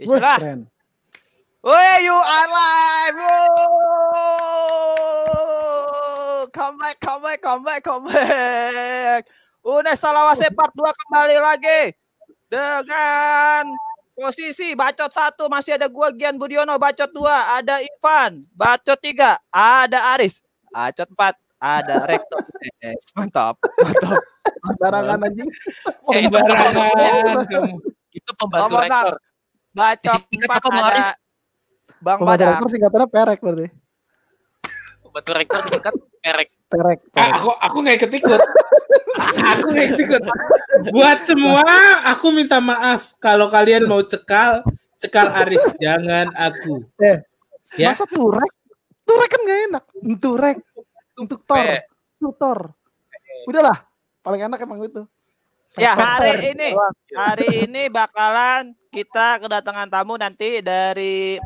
Bismillah. keren. Woi, you are live. Come back, come back, come back, come back. Unes Salawase part 2 kembali lagi dengan posisi bacot satu masih ada gua Gian Budiono bacot dua ada Ivan bacot tiga ada Aris bacot empat ada Rektor Yes, mantap mantap Sembarangan aja. Sembarangan. Itu pembantu rektor. Bacot Disingkat empat apa, Bang ada Aris? Bang Badar rektor singkatannya perek berarti. Pembantu rektor disingkat perek. Perek. Ah, perek. aku aku nggak ikut ikut. aku nggak ikut ikut. Buat semua, aku minta maaf kalau kalian mau cekal, cekal Aris, jangan aku. Eh, Ya. Masa turek? Turek kan gak enak. Turek. Untuk tor. Tutor. Udahlah. Paling enak emang itu. Ya Tor. hari ini hari ini bakalan kita kedatangan tamu nanti dari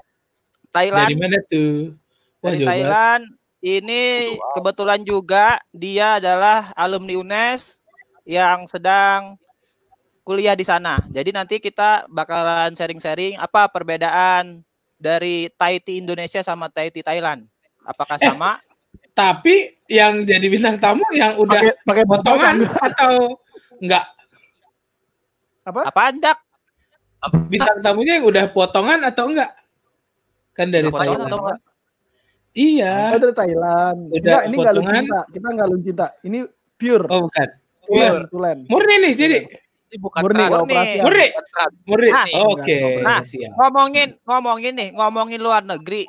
Thailand. Dari mana tuh? Wah, dari. Thailand. Ini kebetulan juga dia adalah alumni UNES yang sedang kuliah di sana. Jadi nanti kita bakalan sharing-sharing apa perbedaan dari Tahiti Indonesia sama Tahiti Thailand. Apakah Eh, sama? Tapi yang jadi bintang tamu yang udah Pakai potongan potongan. atau enggak? Apa anjak? Bintang tamunya yang udah potongan atau enggak? Kan dari Potongan Thailand. atau enggak? Iya. Oh, dari Thailand. Udah Enggak, ini enggak potongan. cinta. Kita enggak cinta. Ini pure. Oh, bukan. Tulen, tulen. Murni nih jadi. Ini bukan Murni trans. enggak Murni. Murni. Murni. Nah. Oke, Nah. siap. Ngomongin ngomongin nih, ngomongin luar negeri.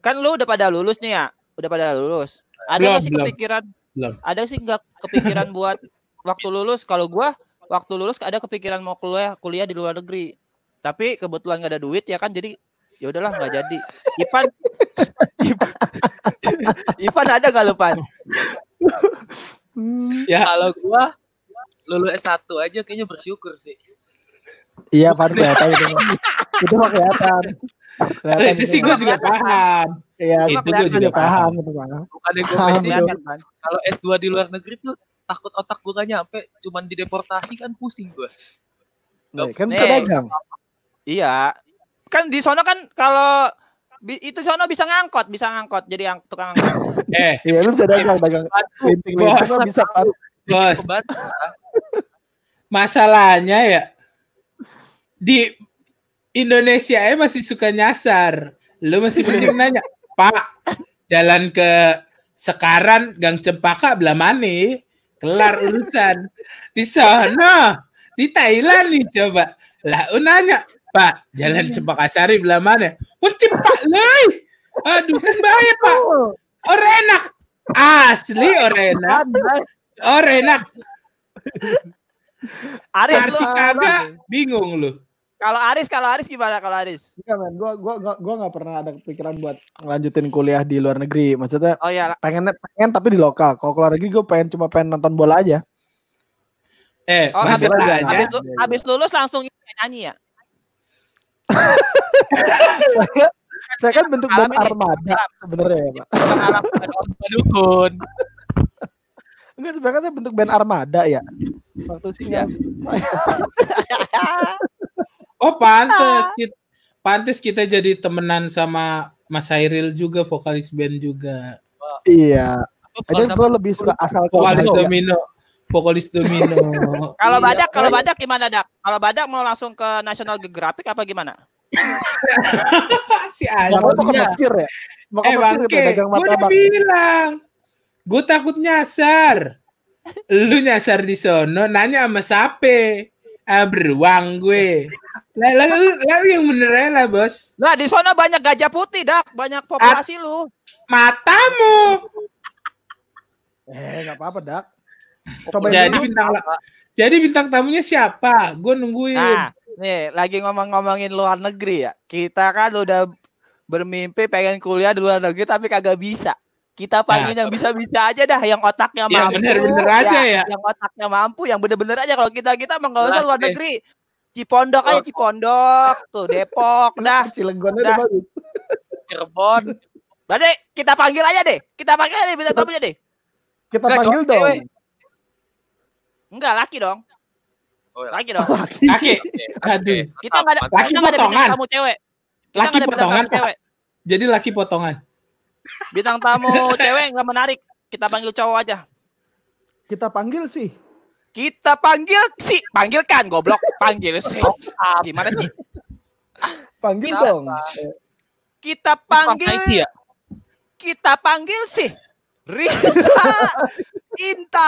Kan lu udah pada lulus nih ya? Udah pada lulus. Ada Belum, sih belum. kepikiran? Belum. Ada sih nggak kepikiran buat waktu lulus? Kalau gua waktu lulus ada kepikiran mau kuliah kuliah di luar negeri. Tapi kebetulan nggak ada duit ya kan jadi ya udahlah nggak jadi. Ipan Ipan, Ipan ada nggak lu Pan? Hmm, Ya, Kalau gua lulus S1 aja kayaknya bersyukur sih. Iya, Pan kelihatan itu. Itu mah kelihatan. Kelihatan itu sih gue juga paham. Iya, Itu itu gue juga juga paham. Bukan yang gue pesimis. Kalau S2 di luar negeri tuh takut otak gua gak nyampe, cuman dideportasi kan pusing gua. Nih, kan bisa dagang. Iya. Kan di sono kan kalau itu sono bisa ngangkot, bisa ngangkot jadi yang tukang angkot. Eh, Iya, lu bisa dagang, dagang. Bos. bisa bos, masalahnya ya di Indonesia ya masih suka nyasar. Lu masih mending nanya, Pak, jalan ke Sekaran Gang Cempaka belah mana? Kelar urusan. Di sana, di Thailand nih coba. Lah, lu nanya, Pak, jalan Cempaka Sari belah mana? Pun cepat leh. Aduh, kan bahaya, Pak. Orang enak. Asli orang enak. Orang enak. Aris lu Arti kagak bingung lu. Kalau Aris kalau Aris gimana kalau Aris? Enggak, men. Gua gua gua gua enggak pernah ada kepikiran buat ngelanjutin kuliah di luar negeri. Maksudnya Oh ya, pengen pengen tapi di lokal. Kalau keluar negeri gue pengen cuma pengen nonton bola aja. Eh, Oh, habis, masalahnya habis, lu- habis lulus langsung nyanyi ya? Saya kan bentuk nih. armada sebenarnya ya, Pak. Dukun. Enggak sebenarnya saya bentuk band armada ya. Waktu sih Iya. Oh, pantes kita pantes kita jadi temenan sama Mas Hairil juga vokalis band juga. Iya. Sama- gue lebih suka asal Vokalis. Domino. Vokalis Domino. Kalau Iya, badak, kalau badak gimana dak? Kalau badak mau langsung ke National Geographic apa gimana? si Mau ke. Mesir ya? Mau ke Eh Mesir dagang gue udah bilang, gue takut nyasar. Lu nyasar di sono, nanya sama sape. Ah, beruang gue. Lah, lah, lah, yang bener lah, bos. Nah di sana banyak gajah putih dak, banyak populasi lu. Matamu. Eh, enggak apa-apa, Dak. Coba Jadi bintang jadi bintang tamunya siapa? Gue nungguin. Nah, nih lagi ngomong-ngomongin luar negeri ya. Kita kan udah bermimpi pengen kuliah di luar negeri tapi kagak bisa. Kita panggil yang bisa-bisa aja dah, yang otaknya Yang mampu. bener-bener aja ya. Yang otaknya mampu, yang bener-bener aja. Kalau kita kita emang nggak usah luar negeri. Cipondok aja Cipondok, tuh Depok, dah. Cilenggonnya Dah. Cirebon. Berarti kita panggil aja deh. Kita panggil aja bintang tamunya deh. Kita Nggak, panggil dong. cewek. Enggak laki dong. Oh, ya. Lagi dong. Laki. Laki. Oke, Aduh. Kita nggak ada, Mantap, kita nggak ada bintang potongan. tamu cewek. Kita Laki potongan, tamu cewek. Jadi laki potongan. Bintang tamu cewek nggak menarik. Kita panggil cowok aja. Kita panggil sih. Kita panggil sih, panggilkan goblok, panggil sih. Gimana sih? Panggil dong. Kita Panggil ya? kita panggil sih. Risa Intan.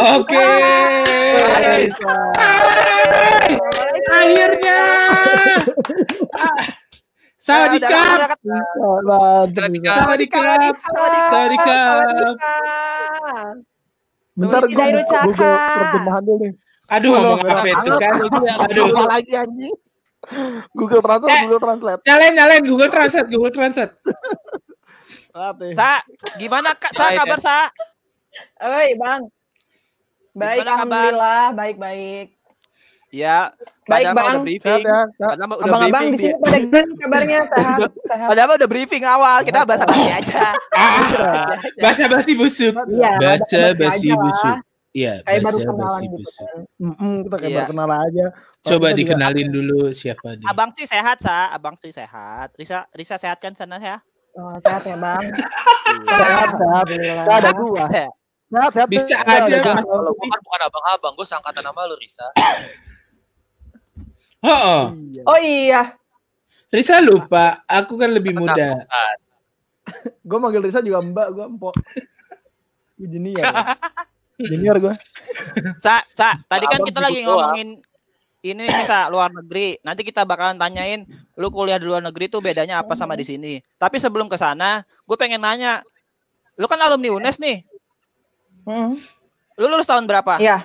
Oke. Hai, Akhirnya. Sawadikap. Sawadikap. Sawadikap. Bentar gue. Google terjemahan dulu nih. Aduh, ngomong apa itu kan? Aduh. Google lagi anjing. Google Translate, Eh. Google Translate. Nyalain, nyalain Google Translate, Google Translate. Sa, gimana Kak? Sa Baik, kabar Sa? Oi, Bang. Baik, Gimana alhamdulillah, baik-baik. Ya, Baik, padahal Bang. udah Sehat briefing. ya, sehat. Padahal mah udah Abang-abang briefing di sini pada gimana kabarnya? Sehat, sehat. Padahal udah briefing awal, kita bahasa basi aja. Ah, bahasa basi busuk. Iya, Bahasa basi busuk. Iya, bahasa kenalan basi gitu busuk. kan. Kita kayak Iya. baru kenal aja. Coba dikenalin dulu siapa dia. Abang sih sehat, Sa. Abang sih sehat. Risa, Risa sehat kan sana ya? Oh, sehat ya, Bang. Sehat, sehat. Gak ada gua. Sehat, sehat. Bisa aja. Kalau gue kan bukan abang-abang, gue seangkatan sama lu, Risa. Oh, oh. Iya. Oh iya, Risa lupa, aku kan lebih muda. Gue manggil Risa juga mbak, gue empok. Gue junior. ya. junior gue. Sa, Sa, tadi kan Abang kita lagi doang. ngomongin ini nih Sa, luar negeri. Nanti kita bakalan tanyain lu kuliah di luar negeri tuh bedanya apa sama di sini. Tapi sebelum ke sana, gue pengen nanya. Lu kan alumni UNES nih. Hmm, Lu lulus tahun berapa? iya.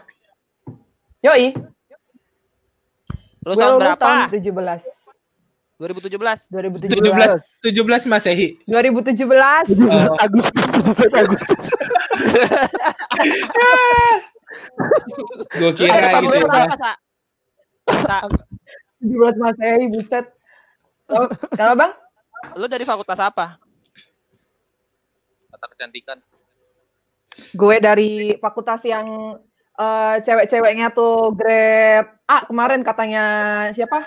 Yoi, Lulus tahun berapa? tahun 17. 2017. 2017. 17 17 Masehi. 2017. Oh. Agustus, 17 Agustus. Gue kira tahun gitu. ya. Sa? Sa, 17 Masehi, buset. Oh, kenapa, Bang? lu dari fakultas apa? Kata kecantikan. Gue dari fakultas yang eh, cewek-ceweknya tuh grade A kemarin katanya siapa?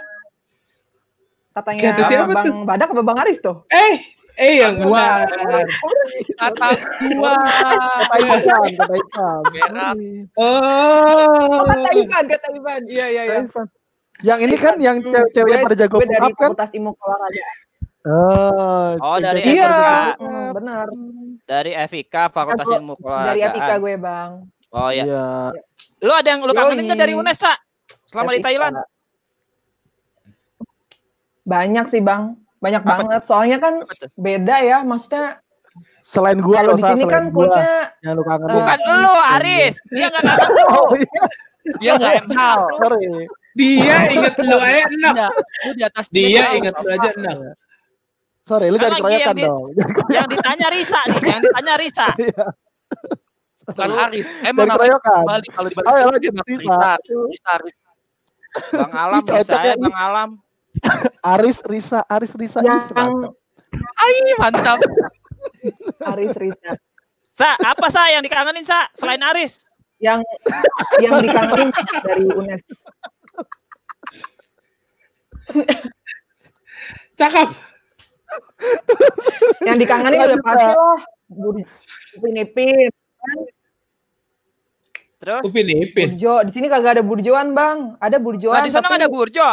Katanya Kata siapa Bang Badak apa Bang Aris tuh? Eh, eh yang gua. Kata gua. Kata Ivan, kata Ivan. Oh, Oh. kata Ivan, kata Ivan. Iya, iya, iya. Yang ini kan yang Hmm, cewek-cewek pada jago gue dari pop kan? fakultas ilmu olahraga. Oh, Oh, dari Iya, hmm, benar. Dari FIK, Fakultas Aku Ilmu Dari Etika Keolahragaan. gue, Bang. Oh ya. Iya. Lu ada yang lu kangenin nggak dari Yoi. UNES, Sa? Selama di. Thailand? Banyak sih, Bang. Banyak Apa banget. Soalnya kan beda ya, maksudnya Selain gua kalau di sini kan yang lu kangen. Bukan lu, Aris. Dia nggak kangen lu. Oh iya, Dia nggak kenal. sorry. Dia inget lu aja enak. Lu di atas Dia inget lu aja enak. Sorry, lu jangan keroyokan yang di- dong. Yang ditanya Risa nih, yang ditanya Risa. Bukan Haris. Emang Jangan namanya balik kalau dibalik. Oh ya itu lanjut Risa. Risa. Risa. Bang Alam bisa ya, Bang Alam. Aris Risa, Aris Risa. Yang mantap. Ih, mantap. Aris Risa. Sa, apa Sa yang dikangenin Sa selain Aris? Yang yang dikangenin dari UNES. Cakep. Yang dikangenin udah pasti lah. Upin Ipin, Terus? Upin Ipin. Burjo. Di sini kagak ada burjoan, Bang. Ada burjoan. Nah, di sana tapi- ada Burjo.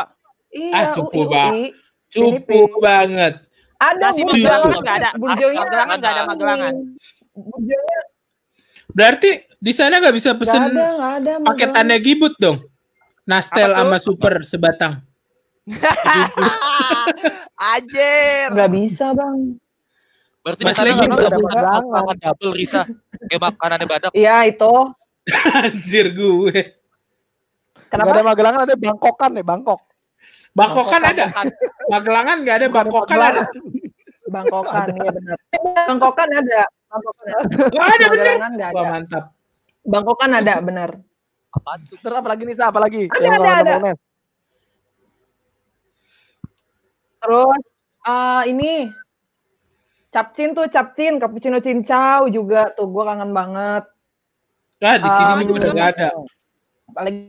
Iya, Ah, cukup, UI, Bang. UI. Cupu banget. Ada Nasi burjo. Magelangan nggak ada. Burjonya Magelangan nggak ada Magelangan. Burjonya Berarti di sana nggak bisa nggak pesen ada, nggak ada. paketannya gibut dong. Nastel sama super sebatang. Ajer. Nggak bisa, Bang. Berarti Mas di sana nggak bisa berjalan. makanan double Risa. Eh makanannya badak. Iya, itu. Anjir gue. Gak Kenapa? ada Magelangan ada Bangkokan nih, Bangkok. Bangkokan ada. Magelangan nggak ada, Bangkokan ada. Bangkokan, iya benar. Bangkokan ada. Bangkokan ada. Nggak ada bener. Magelangan nggak Wah ada. mantap. Bangkokan ada, benar. Terus apa lagi nih, Sa? Apa lagi? Ada, Yang ada, ada. Terus eh ini capcin tuh capcin, cappuccino cincau juga tuh gue kangen banget. Ah, di sini Um, juga udah nggak ada. Apalagi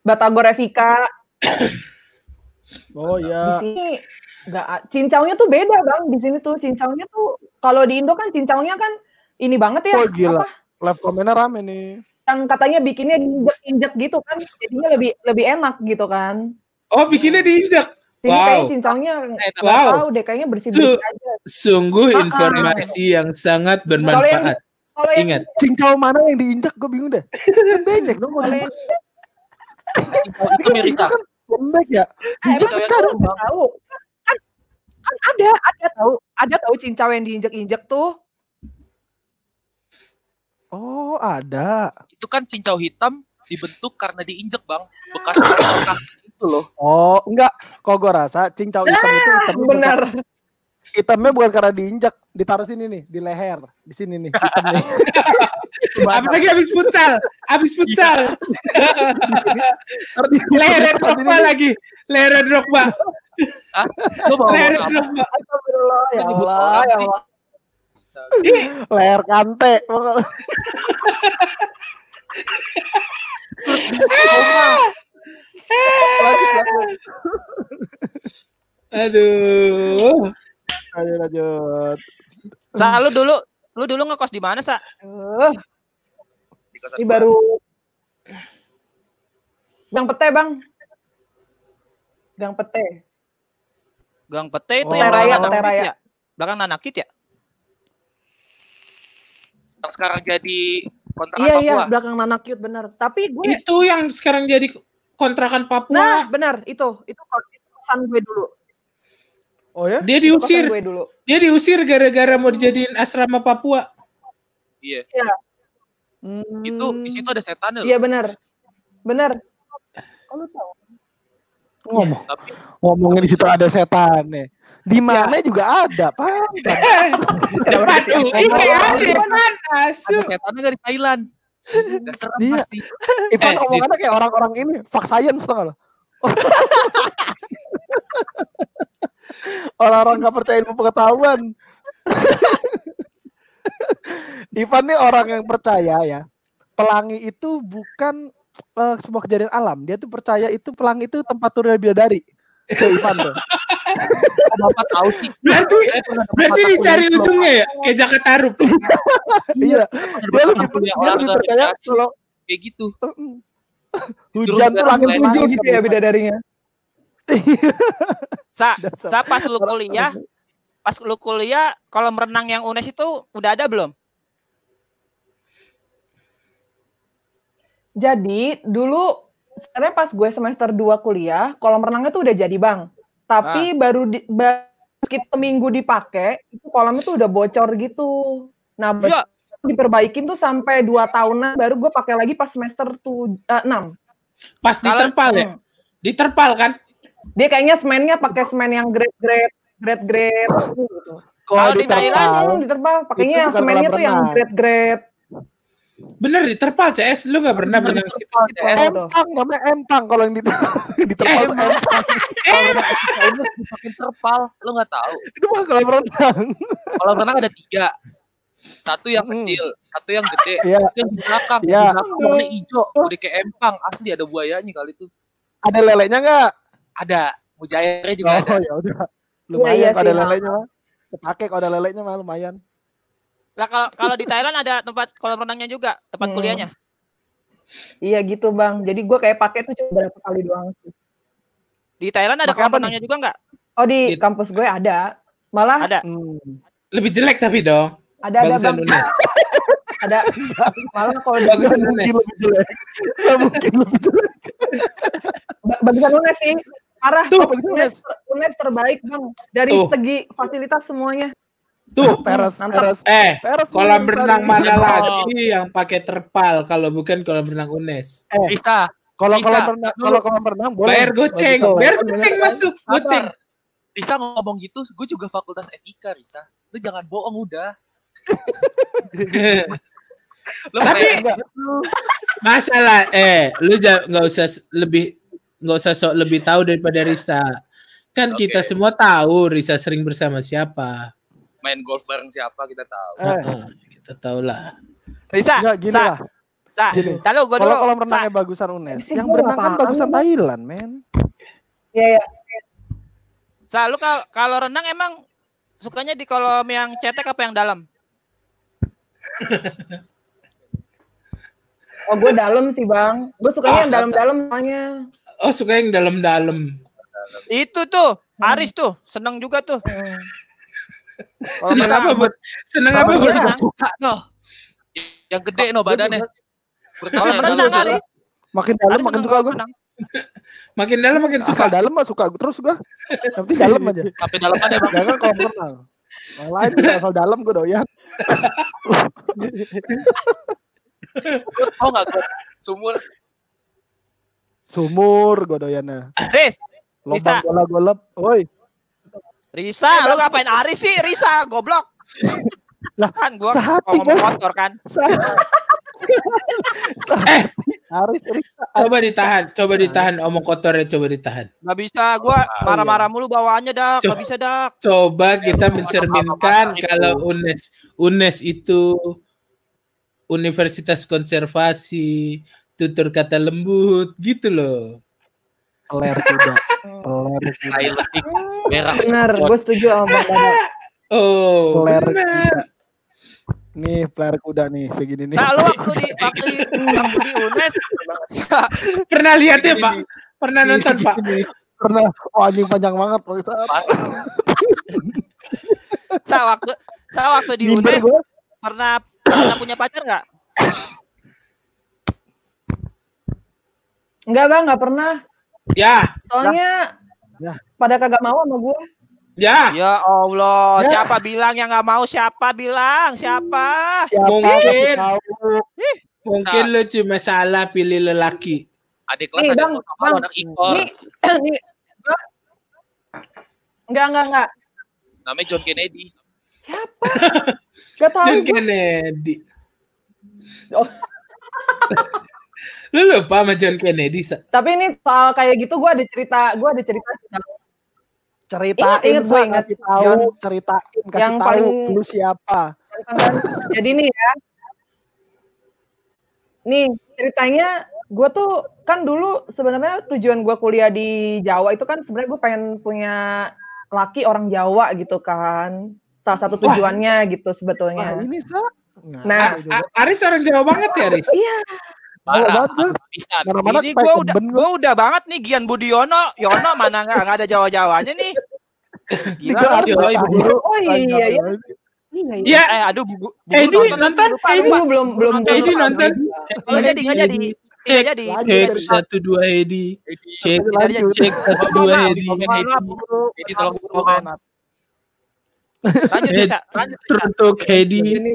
Batagor Evika Oh di iya. sini nggak cincaunya tuh beda bang di sini tuh cincaunya tuh kalau di Indo kan cincaunya kan ini banget ya Oh gila. apa Live komennya rame nih. yang katanya bikinnya diinjek-injek gitu kan jadinya lebih lebih enak gitu kan Oh, bikinnya diinjak. sini Wow. kayaknya tapi nggak Wow. tahu deh kayaknya bersih bersih Su- aja Sungguh Ah, ah. informasi yang sangat kalau yang bermanfaat. Kalau yang Ingat, Cincau mana yang diinjak gue bingung deh. Kan banyak dong. kalau yang itu Mirisa. Kan lembek ya. yang pecah dong. tahu kan kan ada ada tahu ada tahu cincau yang diinjek-injek tuh Oh ada. Itu kan cincau hitam dibentuk karena diinjek bang. Bekas kaki itu loh. Oh enggak. Kok gue rasa cincau hitam itu bukan, benar hitamnya bukan karena diinjak. Ditaruh sini nih di leher. Di sini nih hitamnya. apalagi habis futsal, habis futsal. Leher Drogba lagi. Leher Drogba. Leher? Drogba. Ya Allah ya. Allah. Leher kante. Aduh. Lanjut, lanjut. Sa, lu dulu lu dulu ngekos di mana, Sa? Eh, Di kosan ini baru Gang Pete bang Gang Pete Gang Pete itu Oh. yang Raya, belakang Nanakit Raya. ya? Belakang Nanakit ya? yang sekarang jadi kontrakan iya iya Papua. belakang Nanakut bener tapi gue Itu yang sekarang jadi kontrakan nah Papua. benar itu itu itu pesan gue dulu Oh ya? Dia diusir. gue dulu Dia diusir gara-gara mau dijadiin asrama Papua. Iya. Hmm, Itu di situ ada setan loh. iya benar benar oh, lu tahu Ngomong. Tapi Ngomongin di situ ada setan nih. Di mana juga ada, Pak. Ini ada asu. ada setannya dari Thailand. Gak serem Iya. pasti. Ipan Eh, omongannya kayak orang-orang ini, fuck science tau gak lo? Orang-orang gak percaya ilmu pengetahuan. Ivan nih orang yang percaya ya. Pelangi itu bukan eh, sebuah kejadian alam. Dia tuh percaya itu pelangi itu tempat turunnya bidadari. Itu Ivan tuh. Bapak tahu sih. Berarti berarti dicari ujungnya ya, kayak Jakarta Tarup. Iya. psikolog. Dia lebih, lebih percaya Bekasi. kalau kayak gitu. hujan tuh langit tujuh gitu ya bidadarinya Sa. Sa pas lu kuliah, pas lu kuliah kolam renang yang UNES itu udah ada belum? Jadi dulu sebenarnya pas gue semester 2 kuliah, kolam renangnya tuh udah jadi bang. Tapi baru di, ba- sekitar minggu dipakai, itu kolamnya tuh udah bocor gitu. Nah, Iya. diperbaikin tuh sampai 2 tahunan, baru gue pakai lagi pas semester eh, 6. Pas diterpal ya. Hmm. Diterpal kan? Dia kayaknya semennya pakai semen yang grade-grade, grade-grade gitu. Kalau di diterpal, Thailand, Hmm, diterbal, pakainya Itu yang semennya tuh yang grade-grade. Bener diterpal CS, lu gak pernah situ. CS. Empang namanya empang kalau yang di diterpal tuh empang. Kalau dipakai terpal, lo nggak tahu. Itu bukan kolam renang. Kalau renang ada tiga. Satu yang Hmm. kecil, satu yang gede, Iya. satu yang di belakang. Iya. Di belakang warnanya hijau, udah kayak empang. Asli ada buayanya kali itu. Ada lelenya enggak? Ada. Mujairnya juga ada. Oh ya udah. Lumayan iya kalau ada sih, lelenya mah. Kepake kalau ada lelenya mah lumayan. Lah kalau kalau di Thailand ada tempat kolam renangnya juga, tempat Hmm. kuliahnya. Iya gitu bang. Jadi gue kayak pakai tuh cuma berapa kali doang sih. Di Thailand ada Pakai kolam renangnya juga nggak? Oh di It- kampus gue ada. Malah Ada. Hmm. Lebih jelek tapi dong. ada ada Bagusan bang. Ada. Malah kalau UNES. lebih jelek. Mungkin lebih jelek. ba- bagusan UNES sih. Parah. Tuh, UNES, UNES terbaik bang. Dari Tuh. segi fasilitas semuanya. Tuh, Peres, Mantap. peres. eh, Peres kolam renang mana Oh. lagi yang pakai terpal kalau bukan kolam renang UNES? Bisa. Kalau Bisa. kolam renang, kalau kolam renang boleh. Bayar goceng, bayar bisa. goceng masuk, goceng. Risa ngomong gitu, gue juga fakultas FIK, Risa. Lu jangan bohong udah. Lu Tapi-. Masalah, eh, lu nggak usah lebih nggak usah sok lebih tahu daripada Risa. Kan Oke. kita semua tahu Risa sering bersama siapa. main golf bareng siapa kita tahu. Eh, kita tahu lah. Risa, enggak gini Sa, lah. Sa, Kalau dulu. kolam Sa, renangnya bagusan UNES, yang gua berenang nggak kan bagusan. Thailand, men. Iya ya. Sa, lu kalau kalau renang emang sukanya di kolam yang cetek apa yang dalam? Oh gue dalam sih bang. Gue sukanya Ah, yang dalam-dalam soalnya. Oh suka yang dalam-dalam. Itu tuh, Aris tuh, seneng juga tuh. Seneng apa buat? Seneng apa Kalau buat? renang. Suka no. Yang gede no badannya. Kalau Berenang yang berenang dalam. Aris. Makin dalam Aris makin suka berenang. Makin dalam makin Asal suka. dalam mah suka terus gua. Yang penting dalam aja. Sampai dalamannya bang. Jangan kalau berenang. Yang lain asal dalam gua doyan. Oh nggak gue sumur. Sumur gua doyannya. Riz, Bisa. bola golep. Woi, Risa, lu ngapain Aris sih? Risa, goblok. Lah, kan gua sehati, ngomong kotor kan. Eh. Haris Risa. Coba ditahan, coba ditahan omong kotornya coba ditahan. Gak bisa gua marah-marah mulu bawaannya dak, gak bisa dak. Coba kita mencerminkan kalau UNES UNES itu Universitas Konservasi, tutur kata lembut gitu loh. Peler kuda. Peler kuda. Benar, gue setuju sama bang Dada. Oh, Peler kuda. Nih, peler kuda nih segini nih. Nah, lu waktu di waktu di, waktu di UNES Pernah lihat ya, Pak? Pernah nonton, Pak? Pernah oh, anjing panjang banget Pak. Sa, waktu Sa, waktu di UNES pernah pernah punya pacar nggak? Enggak bang, nggak pernah. Ya, Soalnya Ya. pada kagak mau sama gue. ya. Ya Allah, Ya. siapa bilang yang nggak mau? Siapa bilang? Siapa? Siapa Mungkin. Mungkin lu cuma salah pilih lelaki. Adik kelas Nih, ada Bang, sama Bang. anak impor. Nih, nih. gua- Enggak, enggak, enggak. Namanya John Kennedy. Siapa? Gak tahu. John. Kennedy. Oh. lu lupa sama John Kennedy, Sa? Tapi ini soal kayak gitu gue ada cerita, gue ada cerita ceritain Ingat, ingat, tahu, John. ceritain kasih Yang tahu paling- lu siapa. Jadi nih ya. Nih, ceritanya gue tuh kan dulu sebenarnya tujuan gue kuliah di Jawa itu kan sebenarnya gue pengen punya laki orang Jawa gitu kan. Salah satu Wah. tujuannya gitu Wah, sebetulnya. ini Sa. Nah. A- Aris orang Jawa banget ya, Aris? Iya, Parah. banget, Gus. Bisa. Mana-mana Ini gua udah gua udah banget nih Gian Budiono, Yono mana nggak nggak ada Jawa-Jawanya nih. Gila. Oh, iya, iya. dulu. iya, iya. Ya, Eh aduh bu, bu, bu- Edi, nonton, nonton, lupa, Edi. belum belum Edi belum- nonton. Nggak jadi, nggak jadi. Cek, jadi. cek satu dua Edi. Cek, cek satu dua Edi. Edi. Edi tolong maaf. Lanjut Eh, bisa, lanjut. Teruntuk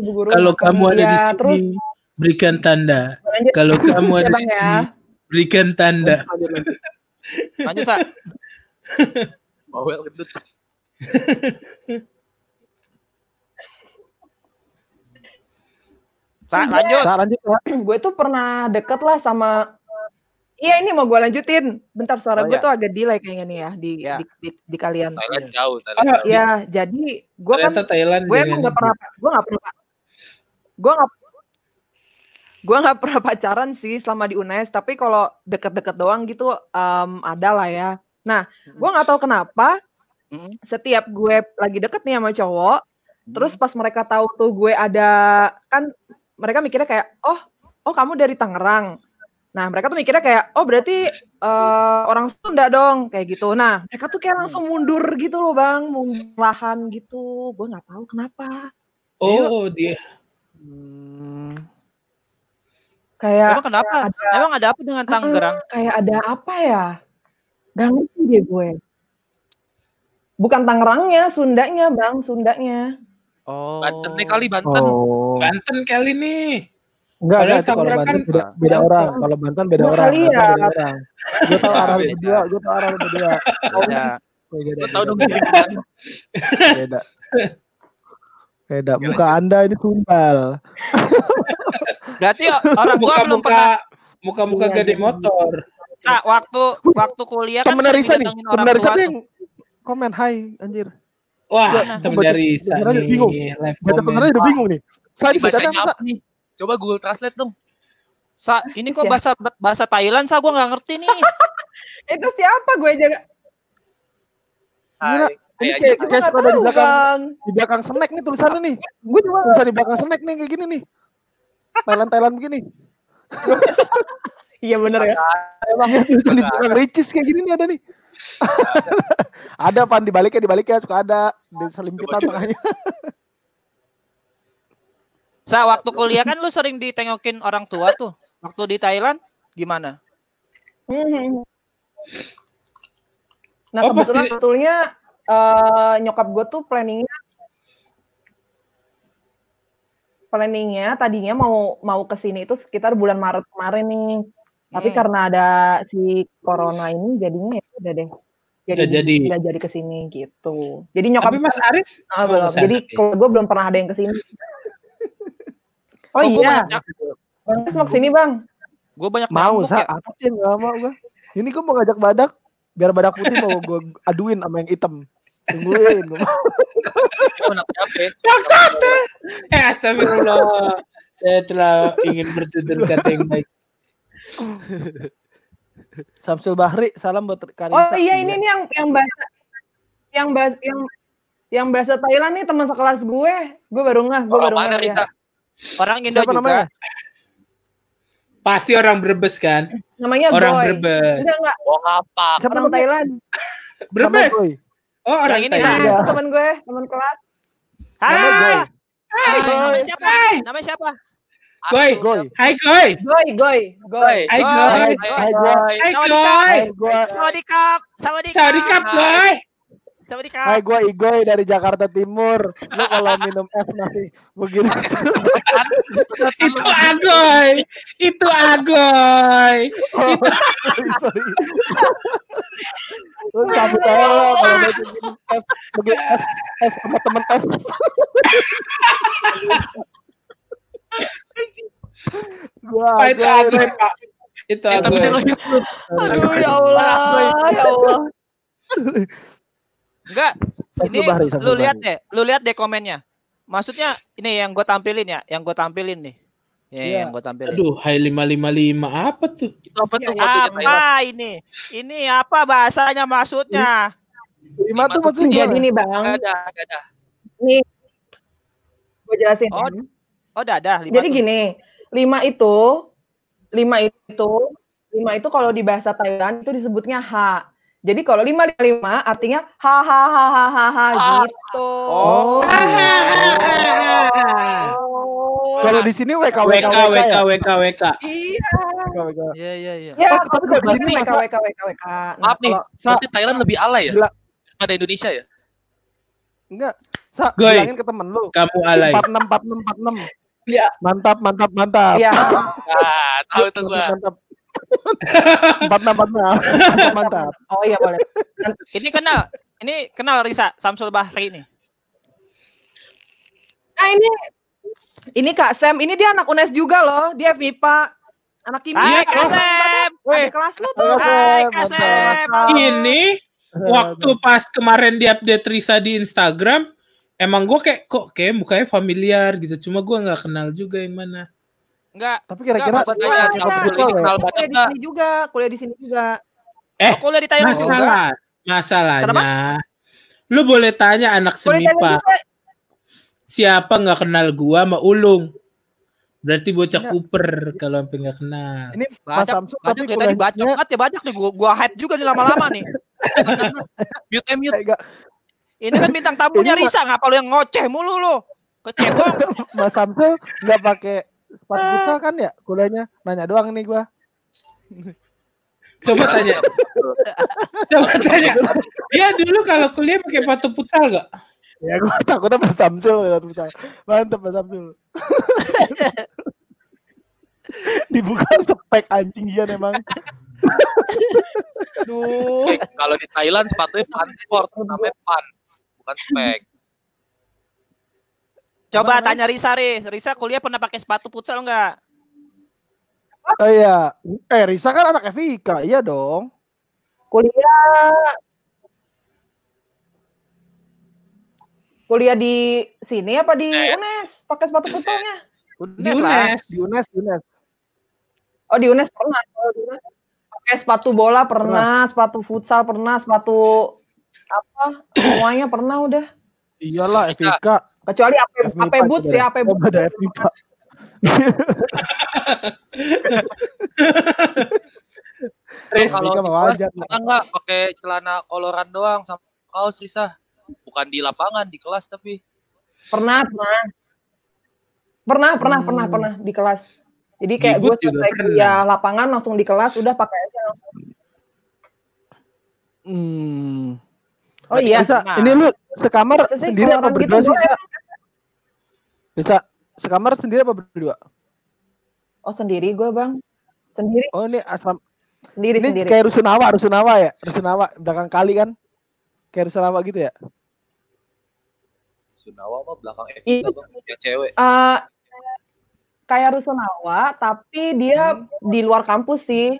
Bu Guru. kalau kamu ada di sini, berikan tanda. lanjut Kalau kamu ya, ada di ya. sini, berikan tanda. Lanjut, Sa. Bawel gendut. Sa, lanjut. Sa, lanjut Sa. gue tuh pernah deket lah sama Iya ini mau gue lanjutin. Bentar suara Oh, gue iya. tuh agak delay kayaknya nih ya di Iya. di, di, di kalian. Thailand jauh. Thailand jauh. Ya jadi gue kan Thailand gue emang nggak pernah gue nggak pernah gue nggak gue nggak pernah pacaran sih selama di UNES tapi kalau deket-deket doang gitu em, ada lah ya. Nah gue nggak tahu kenapa Mm. setiap gue lagi deket nih sama cowok terus pas mereka tahu tuh gue ada kan mereka mikirnya kayak oh oh kamu dari Tangerang. Nah mereka tuh mikirnya kayak oh berarti eh, orang Sunda dong kayak gitu. Nah mereka tuh kayak langsung mundur gitu loh bang mulahan gitu. Gue nggak tahu kenapa. Oh, dia. Hmm, kayak Emang kenapa? ada- Emang ada apa dengan Tangerang? kayak ada apa ya gak ngerti deh gue bukan Tangerangnya Sundanya bang Sundanya Oh. Banten nih kali Banten. Oh. Banten kali nih. Enggak, Padahal enggak itu kalau Banten kan- beda, beda orang. Kalau Banten beda orang. kali ya. beda orang. Gue tau arah lu berdua, gue tau arah lu berdua. Beda. Beda, Lo tau dong beda, kan? beda. Beda. Muka Anda ini sumbal. Berarti orang gua belum pernah muka-muka Iya, gede iya. motor. Sa, waktu waktu kuliah kan Temen sering Risa nih, temen Risa tua yang komen hai anjir. Wah, temen dari Isa baca aja nih. bingung. Baca temennya udah bingung nih. Saya Ini dibaca bacanya apa? nih? Coba Google Translate dong. Sa, ini kok Ya. bahasa bahasa Thailand sa gua nggak ngerti nih. Itu siapa gue jaga? Hai. ini kayak, kayak suka ada di belakang di belakang snack nih tulisannya nih. Gue juga Tulisan di belakang snack nih kayak gini nih. Thailand Thailand begini. Iya bener ya. Iya, tulisan di belakang Ricis kayak gini nih ada nih. ada pan dibaliknya dibaliknya suka ada di selimpitan tengahnya. Sa, waktu kuliah kan lu sering ditengokin orang tua tuh. Waktu di Thailand gimana? Mhm. Nah Oh, kebetulan pasti- sebetulnya eh, nyokap gue tuh planningnya planningnya tadinya mau mau ke sini itu sekitar bulan Maret kemarin nih. Tapi Hmm. karena ada si corona ini jadinya ya udah deh. Jadi Nggak jadi. nggak jadi ke sini gitu. Jadi nyokap Tapi Mas Aris mau belum. Jadi ya? kalau gue belum pernah ada yang ke sini. Oh, Oh, gua iya, banyak, Bang Des mau ke sini bang. gua banyak Mau sa ya. apa sih yang gak mau gua? Ini gua mau ngajak badak biar badak putih mau gua aduin sama yang hitam. Tungguin anak siapa ya? Bangsat! Eh astagfirullah. Saya telah ingin bertutur kata yang baik. Samsul Bahri, salam buat Karisa. Oh iya ini nih yang yang bahasa yang bahasa yang yang bahasa Thailand nih teman sekelas gue. Gue baru ngeh, gue baru Orang mana ngeh. Risa? Ya. Orang Indo Siapa juga. namanya? Pasti orang Brebes kan? Namanya Orang Goy. Brebes. Enggak enggak Oh? Siapa orang? Thailand. Brebes. Namanya Goy. Oh orang Yang ini, Thailand. Iya. itu teman gue, teman kelas. Hai, Goy. Hai, Goy. siapa? Namanya siapa? Goy. Goy. Hai Goy. Goy, Goy, Goy. Hai Goy. Goy. Hai, Hai, hai gua. Goy. Hai Sawadee Goy. Sawadikap, sawadikap. Sawadikap Goy. Sawadikap. Hai gua Igoy dari Jakarta Timur. Lu kalau minum es masih begini. Itu Agoy. Itu Agoy. Oh, sorry, sorry. Lu cabut aja lo kalau mau minum es, begini es, es sama temen es. Gua Pak itu Agoy. Pak. Itu Agoy. Aduh ya Allah, ya Allah. Enggak, ini Samsul lu lihat deh, lu lihat deh komennya. Maksudnya ini yang gue tampilin ya, yang gue tampilin nih. Ya, Iya. yang gue tampilin. Aduh, hai 555 apa tuh? Itu apa tuh Ya, apa ini? Ini apa bahasanya maksudnya? Lima tuh maksudnya Jadi nih bang, Gak ada, gak ada. nih gue jelasin. Oh. Oh, dadah lima Jadi tuh. gini, lima itu, lima itu, lima itu kalau di bahasa Thailand itu disebutnya ha. Jadi kalau lima lima lima artinya ha ha ha ha ha ha Ah. gitu. Oh. Kalau di sini WK WK WK WK ya. WK WK. Iya. WK. Iya, iya, iya. Ya, tapi kalau di sini WK WK WK WK. Maaf nih, berarti Thailand lebih alay ya? Pada Indonesia ya? enggak. Sa, Goy. bilangin ke temen lu. Kamu alay. 46 46 46. Iya. Mantap, mantap, mantap. Iya. Nah, tahu tuh gua. Mantap. 46 46. Mantap. Oh iya boleh. Ini kenal, ini kenal Risa Samsul Bahri nih. Nah ini, ini Kak Sam, ini dia anak UNES juga loh. Dia FIPA. Anak kimia. Hai Oh, Kasem. Ada kelas lu tuh. Hai Mantap. Kasem. Ini waktu pas kemarin di update Risa di Instagram, emang gue kayak kok kayak mukanya familiar gitu. Cuma gue nggak kenal juga yang mana. Enggak, Tapi kira-kira Maksudnya Iya, iya. Kuliah di sini juga, kuliah di sini juga. Eh, oh, kuliah di Thailand juga. Masalah, masalahnya, lu boleh tanya anak juga. siapa nggak kenal gua sama Ulung. Berarti bocah. Cooper kalau sampai nggak kenal. ini Mas badak tapi tadi bacok banget ya badak nih. Gua, gua hype juga nih lama-lama nih. Mute mute. Ini kan bintang tamunya Risa, ngapa lu yang ngoceh mulu lu? Kecebong. Mas Samsul nggak pakai sepatu futsal kan ya kuliahnya nanya doang nih gua Coba tanya, coba tanya. Dia dulu kalau kuliah pakai sepatu futsal gak? ya gua takutnya Mas Samsul sepatu futsal mantep Mas Samsul dibuka spek anjing Ian emang Duh. Oke, kalau di Thailand sepatunya pan sport, namanya pan, bukan spek. Coba Apa tanya Risa, Riz. Risa kuliah pernah pakai sepatu futsal enggak? oh iya eh Risa kan anak FIK iya dong Kuliah Kuliah di sini apa di UNES. UNES? Pakai sepatu futsalnya. Unes lah. UNES. di UNES di UNES Oh di UNES pernah. Oh, di UNES pakai sepatu bola pernah, sepatu futsal pernah, sepatu apa semuanya pernah udah. Iyalah. FIK. Kecuali AP, FMIPA AP Boots ya, AP Oh, Boots. ada. Riz, Kalau pernah nggak pakai celana koloran doang sama kaos Risa? Bukan di lapangan, di kelas tapi. Pernah, pernah. Pernah, pernah, Hmm. pernah, pernah di kelas. Jadi kayak gue selesai kuliah lapangan langsung di kelas udah pakai aja. Hmm. Oh iya, Risa, Nah. ini lu sekamar sendiri apa koloran gitu berdua sih? Risa, sekamar sendiri apa berdua? oh sendiri gue bang, sendiri, Oh, ini asram sendiri, ini sendiri. kayak rusunawa, rusunawa ya? Rusunawa belakang kali kan? Kayak rusunawa gitu ya? Sunawa mah belakang Itu- bang, yang cewek. Eh, kayak Rusunawa, tapi dia di luar kampus sih.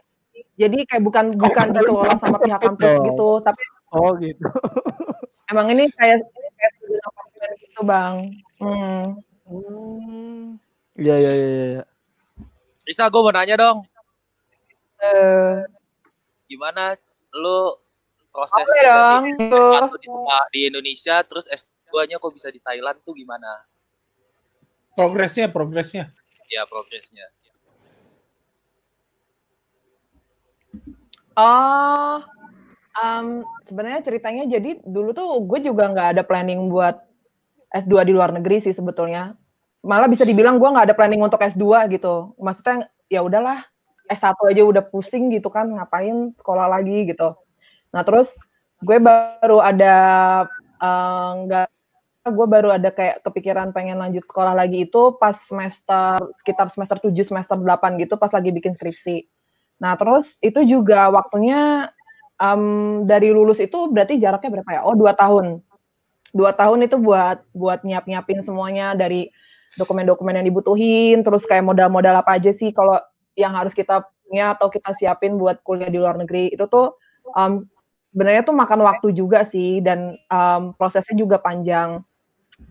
Jadi kayak bukan bukan dikelola sama pihak kampus dong. gitu, tapi Oh, gitu. emang ini kayak ini kayak gitu bang. Hmm. Hmm. Iya, iya, iya, iya. Risa, gue mau nanya dong, Eh, gimana lu proses boleh dong. Tuh. S1 di, di Indonesia, terus S2-nya kok bisa di Thailand tuh gimana? progresnya, progresnya. Ya progresnya. Oh, em, sebenarnya ceritanya jadi dulu tuh gue juga nggak ada planning buat S2 di luar negeri sih sebetulnya. Malah bisa dibilang gue nggak ada planning untuk S2 gitu. Maksudnya ya udahlah S1 aja udah pusing gitu kan, ngapain sekolah lagi gitu. Nah terus gue baru ada eh, nggak gue baru ada kayak kepikiran pengen lanjut sekolah lagi itu pas semester sekitar semester 7 semester 8 gitu pas lagi bikin skripsi. Nah, terus itu juga waktunya em, dari lulus itu berarti jaraknya berapa ya? Oh, dua tahun. Dua tahun itu buat buat nyiap-nyiapin semuanya dari dokumen-dokumen yang dibutuhin, terus kayak modal-modal apa aja sih kalau yang harus kita punya atau kita siapin buat kuliah di luar negeri. Itu tuh em, sebenarnya tuh makan waktu juga sih dan em, prosesnya juga panjang.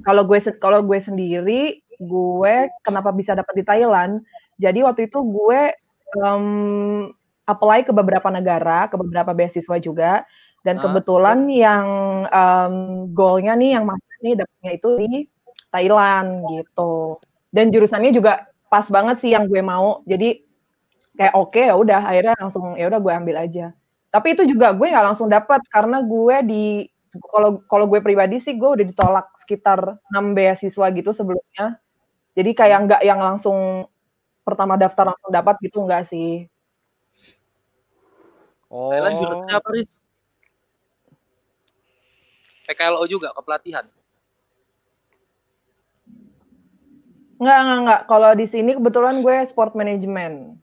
Kalau gue kalau gue sendiri, gue kenapa bisa dapat di Thailand? Jadi waktu itu gue em, apply ke beberapa negara, ke beberapa beasiswa juga, dan Ah, kebetulan yang em, goalnya nih yang masuk nih dapetnya itu di Thailand gitu. Dan jurusannya juga pas banget sih yang gue mau. Jadi kayak oke ya udah akhirnya langsung ya udah gue ambil aja. Tapi itu juga gue nggak langsung dapat karena gue di kalau kalau gue pribadi sih gue udah ditolak sekitar 6 beasiswa gitu sebelumnya. Jadi kayak nggak yang langsung pertama daftar langsung dapat gitu enggak sih. Oh. Thailand jurusannya apa, Riz? PKLO juga, kepelatihan. Enggak, enggak, enggak. Kalau di sini kebetulan gue sport management.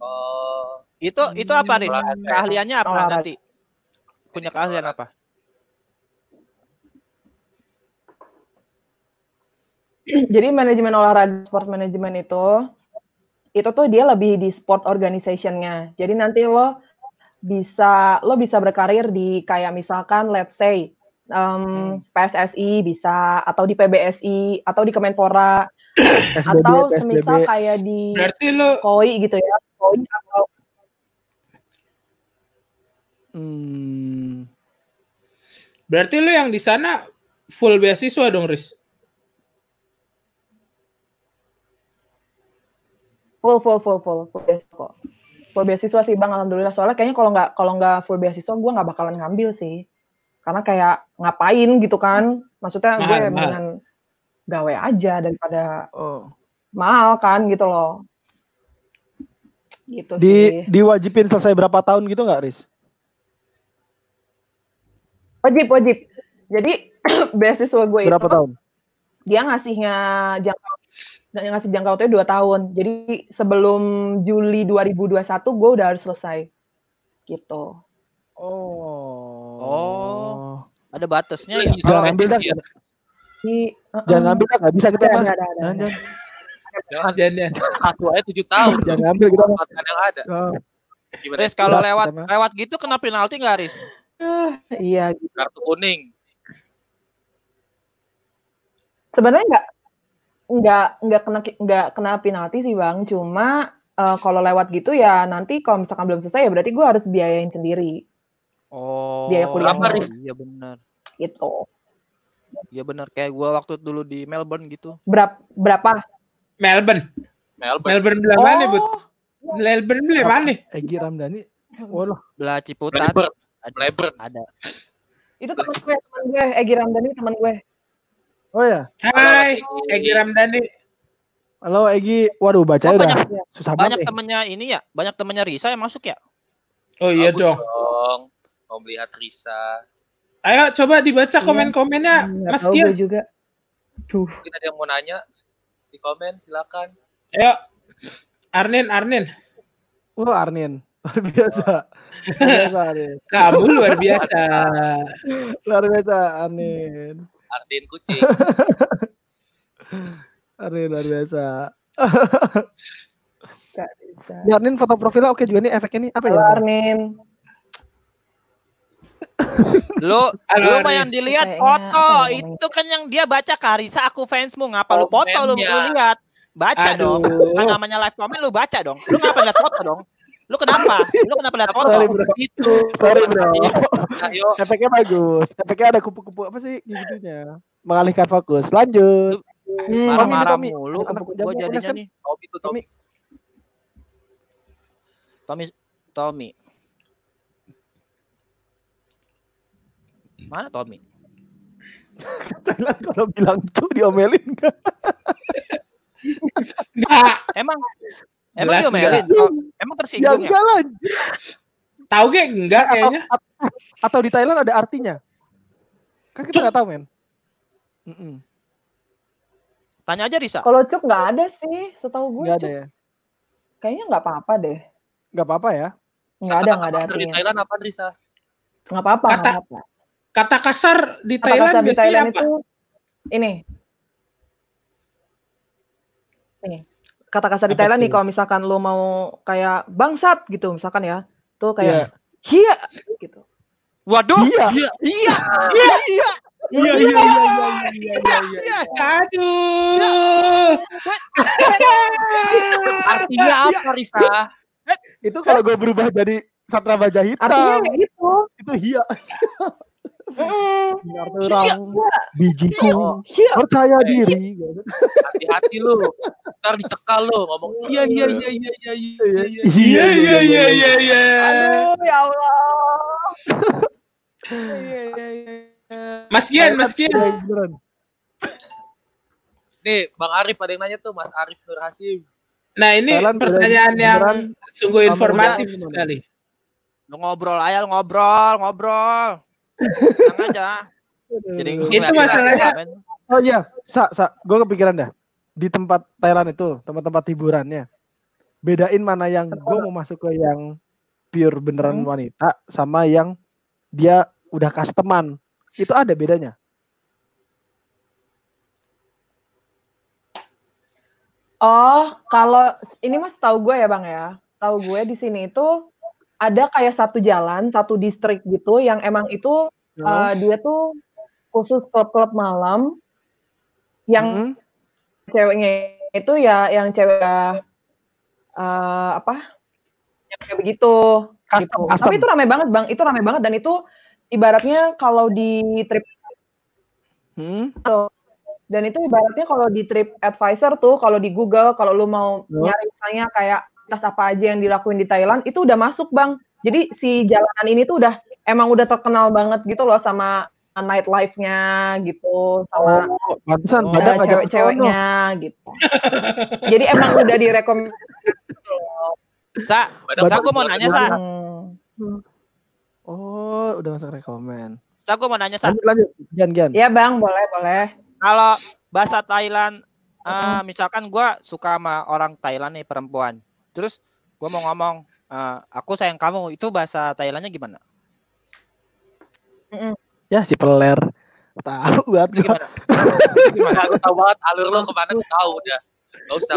Oh, Itu itu apa? Olahraga. Keahliannya apa Olahraga. nanti? Punya keahlian apa? Jadi manajemen olahraga sport management itu itu tuh dia lebih di sport organization-nya. Jadi nanti lo bisa lo bisa berkarir di kayak misalkan let's say um, PSSI bisa atau di PBSI atau di Kemenpora SBB, atau PSBB. semisal kayak di Berarti lu KOI gitu ya. KOI atau Hmm. berarti lu yang di sana full beasiswa dong, Riz. full full full full full beasiswa kok. Full beasiswa sih Bang alhamdulillah. Soalnya kayaknya kalau nggak kalau nggak full beasiswa gue nggak bakalan ngambil sih. Karena kayak ngapain gitu kan? Maksudnya gue Mahal, mahal. Gawe aja daripada Oh. mahal kan gitu loh. Gitu Di sih. diwajibin selesai berapa tahun gitu nggak, Riz? Wajib wajib. Jadi beasiswa gue Berapa itu tahun? dia ngasihnya jangka nggak ngasih jangka waktunya dua tahun. Jadi sebelum Juli 2021 gue udah harus selesai. Gitu. Oh. Oh. Ada batasnya ya? lagi Jangan sama ambil dah. SSI ya? Di, Jangan ngambil nggak bisa kita ada. Jangan, jangan, Jangan, Jangan. satu aja tujuh tahun. jangan ngambil kita yang ada. Oh. Gimana? Riz kalau lewat mah. lewat gitu kena penalti nggak, Riz? Ah, iya Kartu kuning. sebenarnya nggak nggak nggak kena nggak kena penalti sih bang cuma eh, kalau lewat gitu ya nanti kalau misalkan belum selesai ya berarti gue harus biayain sendiri Oh, Biaya kuliah? Iya benar. gitu. Iya benar. Kayak gua waktu dulu di Melbourne gitu. Berapa berapa? Melbourne. Melbourne. Melbourne belah mana, Bud? Oh, Melbourne belah mana? Egi Ramdhani. Waduh, Belah Ciputat Melbourne. ada. Melbourne. ada. itu teman gue, teman gue, Egi Ramdhani teman gue. oh ya. Hai, Egi Ramdhani. Halo Egi. Waduh, baca Oh, udah banyak susah banyak banget. eh. temennya ini ya, banyak temennya Risa yang masuk ya. Oh iya dong. dong. Mau melihat Risa. Ayo coba dibaca Iya. komen-komennya, Nggak Mas Kian. juga. Tuh. Mungkin ada yang mau nanya di komen silakan. Ayo. Arnin, Arnin. Wah, Arnin. Luar biasa. Luar biasa Arnin. Kamu luar biasa. Luar biasa Arnin. Ardin kucing. Arnin luar biasa. Ya, Arnin foto profilnya oke juga nih efeknya nih apa ya? Arnin. Lu lu mah yang dilihat Kayaknya foto itu kan yang dia baca Karisa aku fansmu ngapa lu foto lu lu lihat baca Aduh. dong kan namanya live comment lu baca dong lu ngapa lihat foto dong lu kenapa lu kenapa lihat foto Sorry, bro. Itu. Sorry bro. Ayo. Efeknya bagus. Efeknya ada kupu-kupu apa sih gitunya. Mengalihkan fokus. Lanjut. Hmm, marah-marah Tommy, mulu anak gua jadinya nih Tommy Tommy. Tommy Tommy mana Tommy Thailand kalau bilang cu diomelin enggak? Enggak. emang Jelas emang diomelin Oh, emang Ya tersinggung ya enggak lah. Tahu gak? Enggak Atau, kayaknya. atau di Thailand ada artinya. Kan kita nggak tahu men. Mm-mm. tanya aja Risa Kalau Cuk nggak ada sih, setahu gue Nggak ada Cuk. ya. Kayaknya nggak apa-apa deh. Nggak apa-apa ya. Nggak ada, nggak ada di. Thailand apa Risa? Nggak apa-apa, Kata- nggak apa-apa. Kata kasar di Kata Thailand kasar di biasanya Thailand apa? itu ini. Nih, kata kasar di Apa Thailand nih tuh? kalau misalkan lo mau kayak bangsat gitu misalkan ya. Tuh Iya. kayak hia gitu. waduh Iya. iya iya Iya. Iya iya iya iya iya iya. Aduh. Artinya apa Risa? Itu kalau gue berubah jadi Satra Baja Artinya Hitam. kayak gitu. Itu hia. Sinar terang. Bijiku. Percaya Eh. diri. Hati-hati lu. Ntar dicekal lu ngomong iya iya iya iya iya iya iya. Iya iya iya iya iya. Aduh, ya Allah. Iya, iya, iya. Mas Gian, Mas Gian. Iya. Nih, Bang Arif ada yang nanya tuh, Mas Arif Nur Hasim. Nah ini Thailand pertanyaan yang beneran sungguh informatif sekali. lu ngobrol aja lu ngobrol ngobrol tenang aja jadi Itu masalahnya. Oh iya, sa, sa, gue kepikiran dah. Di tempat Thailand itu, tempat-tempat hiburannya, bedain mana yang gue mau masuk ke yang pure beneran Hmm. wanita sama yang dia udah customan. Itu ada bedanya. Oh, kalau ini mas tahu gue ya bang ya, tahu gue di sini itu ada kayak satu jalan, satu distrik gitu yang emang itu eh, dia tuh khusus klub-klub malam yang Mm-mm. ceweknya itu ya yang cewek eh, apa? Yang kayak begitu. Custom, gitu. custom. Tapi itu ramai banget bang, itu ramai banget dan itu ibaratnya kalau di trip Hmm? dan itu ibaratnya kalau di trip advisor tuh kalau di Google kalau lu mau Hmm. nyari misalnya kayak tas apa aja yang dilakuin di Thailand itu udah masuk bang jadi si jalanan ini tuh udah emang udah terkenal banget gitu loh sama nightlife-nya gitu sama Oh, pantesan sono. cewek-ceweknya gitu jadi emang udah direkomendasi sa Badak sa gue mau nanya sa Hmm. Oh, udah masuk rekomen. sa gue mau nanya sa Lanjut, lanjut. Gian, Gian. ya bang boleh boleh kalau bahasa Thailand eh, misalkan gue suka sama orang Thailand nih perempuan terus gue mau ngomong eh, aku sayang kamu itu bahasa Thailandnya gimana Ya, si peler. Tahu banget itu gua. gimana Gimana? Aku tahu banget alur lu ke mana aku tahu udah. Gak usah.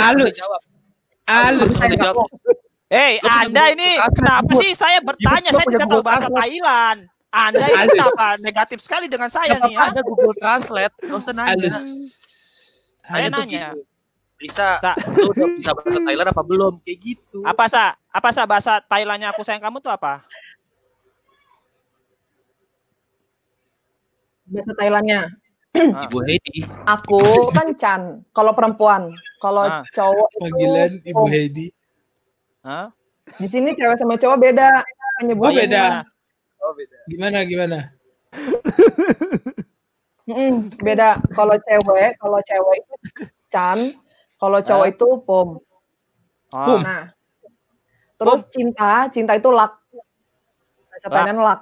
Halus. Jawab. Halus. Hei, Anda ini kenapa sih saya bertanya? Saya tidak tahu bahasa. Thailand. Anda ini kenapa negatif sekali dengan saya nih? Ya? ada Google Translate. Gak usah nanya. Halus. Saya nanya. Risa, Sa, lu udah bisa bahasa Thailand apa belum? Kayak gitu. apa sa? Apa sa bahasa Thailandnya aku sayang kamu tuh apa? Bahasa Thailandnya. Ah. Ibu Heidi. Aku kan Chan. Kalau perempuan, kalau Ah. cowok itu Panggilan Ibu. Heidi. Hah? Di sini cewek sama cowok beda Oh, penyebutannya. beda. Oh, beda. Gimana gimana? Beda. Kalau cewek, kalau cewek itu Chan, kalau cowok Ah. itu Pom. Oh. Pum. Nah, terus cinta, cinta itu lak. Bahasa Lak. Thailand lak.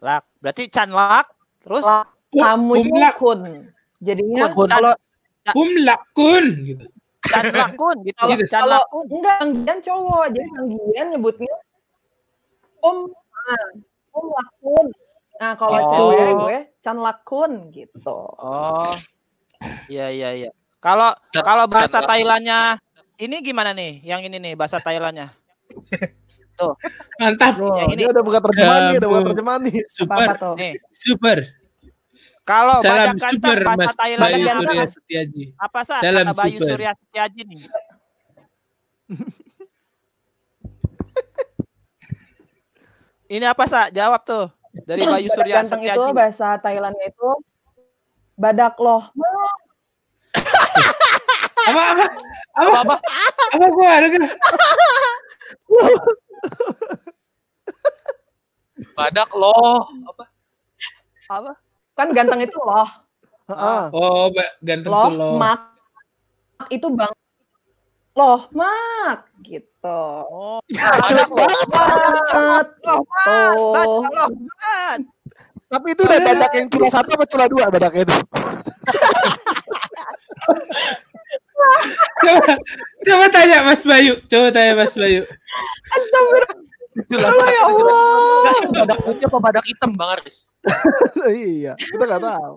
Lak. Berarti Chan Lak. Terus Lak. Pum- Kamu itu kun. Jadinya Kun. kalau Pumlakun gitu. Chan Lakun gitu. kalau Gitu. Chan kalau Lakun. enggak panggilan cowok, jadi panggilan nyebutnya Pom. Nah, Pom lakun. Nah, kalau Oh. cewek gue Chan lakun gitu. Oh. Iya iya iya. Kalau kalau bahasa. Thailandnya ini gimana nih? Yang ini nih bahasa Thailandnya. Mantap. Oh, Yang ini. udah buka terjemahan nih, udah buka terjemahan nih. Apa, Super. apa tuh? Nih, Super. kalau Salam super bahasa Mas Thailand Bayu yang Surya apa, Setiaji. apa sah? Salam Kata Bayu super. Surya Setiaji nih. Ini apa sah? Jawab tuh dari Bayu Surya ganteng itu Setiaji. bahasa Thailandnya itu badak loh. Apa apa? Apa apa? Apa gua ada kan? Badak loh. Apa? Apa? Kan ganteng itu loh. Heeh. Oh, ganteng Loh, tuh loh. mak. Itu bang. Loh, mak. Gitu. Oh, Banget. loh, Tuh. loh, man. Tapi itu udah badak yang cula satu apa cula dua badaknya itu? Coba coba tanya Mas Bayu. Coba tanya Mas Bayu. Jelas. Ya Allah. Badak putih apa badak hitam, Bang Aris? iya, kita nggak tahu.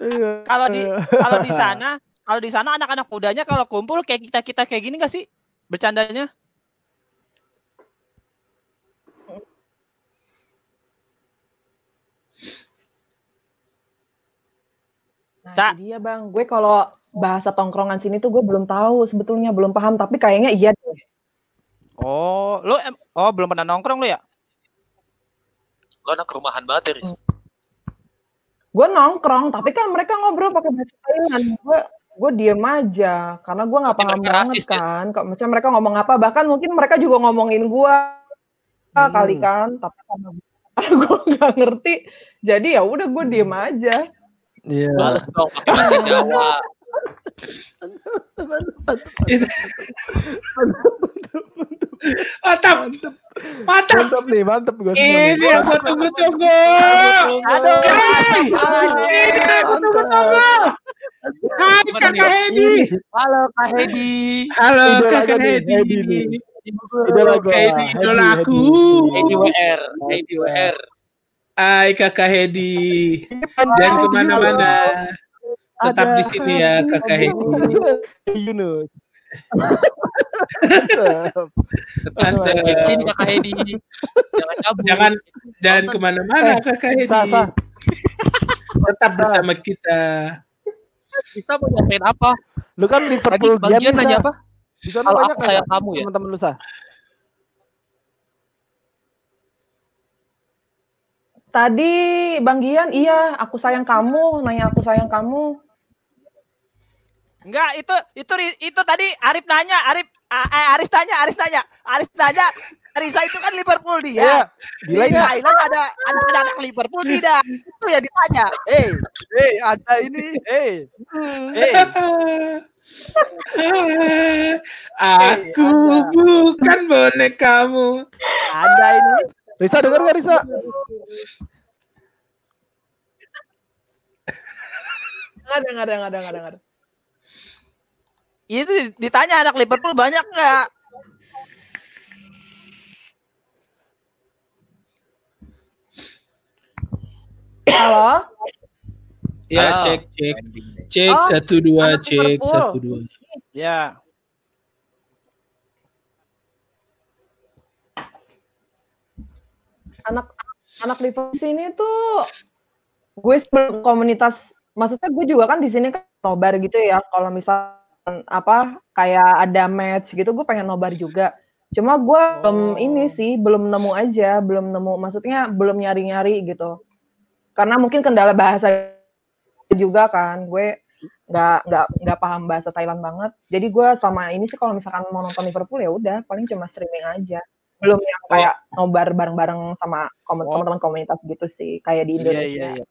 Iya. Kalau di kalau di sana, kalau di sana anak-anak mudanya kalau kumpul kayak kita kita kayak gini gak sih bercandanya? Nah, dia bang. Gue kalau bahasa tongkrongan sini tuh gue belum tahu sebetulnya belum paham tapi kayaknya iya deh. Oh, lu em- oh belum pernah nongkrong lu ya? Lo anak rumahan banget ya, Riz. Gue nongkrong tapi kan mereka ngobrol pakai bahasa Thailand. Gue gue diem aja karena gue nggak paham mereka banget rasis, ya? kan. Kok misalnya mereka ngomong apa bahkan mungkin mereka juga ngomongin gue Hmm. kali kan. Tapi karena gue nggak ngerti jadi ya udah gue diem aja. Iya. Males dong pakai bahasa Jawa. Mantap. Mantap. Mantap nih, mantap gue. Ini yang gua tunggu-tunggu. Aduh! Ini yang gua tunggu-tunggu. Hai Kakak? Hedi. halo Kak Hedi. Halo Kakak Hedi. Hedi. Idola gua. Hedi, idola Hedi, aku. Heidi WR, Heidi WR. Hai Kakak Hedi. Hedi. Jangan ke mana-mana. Tetap Ada di sini ya Kakak Hedi. Yunus. Mantap. Mantap. Di sini kakak Heidi. Jangan kabur. Jangan jangan ke mana-mana Kakak Hedi. Tetap bersama kita. bisa mau nyampein apa? Lu kan Tadi Liverpool bagian nanya apa? Di sana Kalau banyak aku sayang kamu ya? Teman-teman lu sah. Tadi Bang Gian, iya aku sayang kamu, nanya aku sayang kamu. Enggak, itu itu itu tadi Arif nanya, Arif eh, Aris tanya, Aris tanya. Aris tanya, Risa itu kan Liverpool dia. Iya. Di Gila nggak? Thailand ada ada ada anak Liverpool tidak? Itu ya ditanya. Eh, eh ada ini, eh. Eh, Aku bukan bonekamu. ada ini. Risa dengar nggak Risa? Nggak ada, nggak ada, nggak ada, nggak ada, nggak ada. Itu ditanya anak Liverpool banyak nggak? Halo? Ya Halo. cek cek cek Oh, satu dua cek Liverpool. satu dua. Ya. anak anak Liverpool sini tuh gue sebelum komunitas maksudnya gue juga kan di sini kan nobar gitu ya kalau misal apa kayak ada match gitu gue pengen nobar juga cuma gue belum Oh. ini sih belum nemu aja belum nemu maksudnya belum nyari nyari gitu karena mungkin kendala bahasa juga kan gue nggak nggak nggak paham bahasa Thailand banget jadi gue selama ini sih kalau misalkan mau nonton Liverpool ya udah paling cuma streaming aja belum yang kayak nobar bareng-bareng sama Oh. teman-teman komunitas gitu sih kayak di Iya Indonesia iya iya.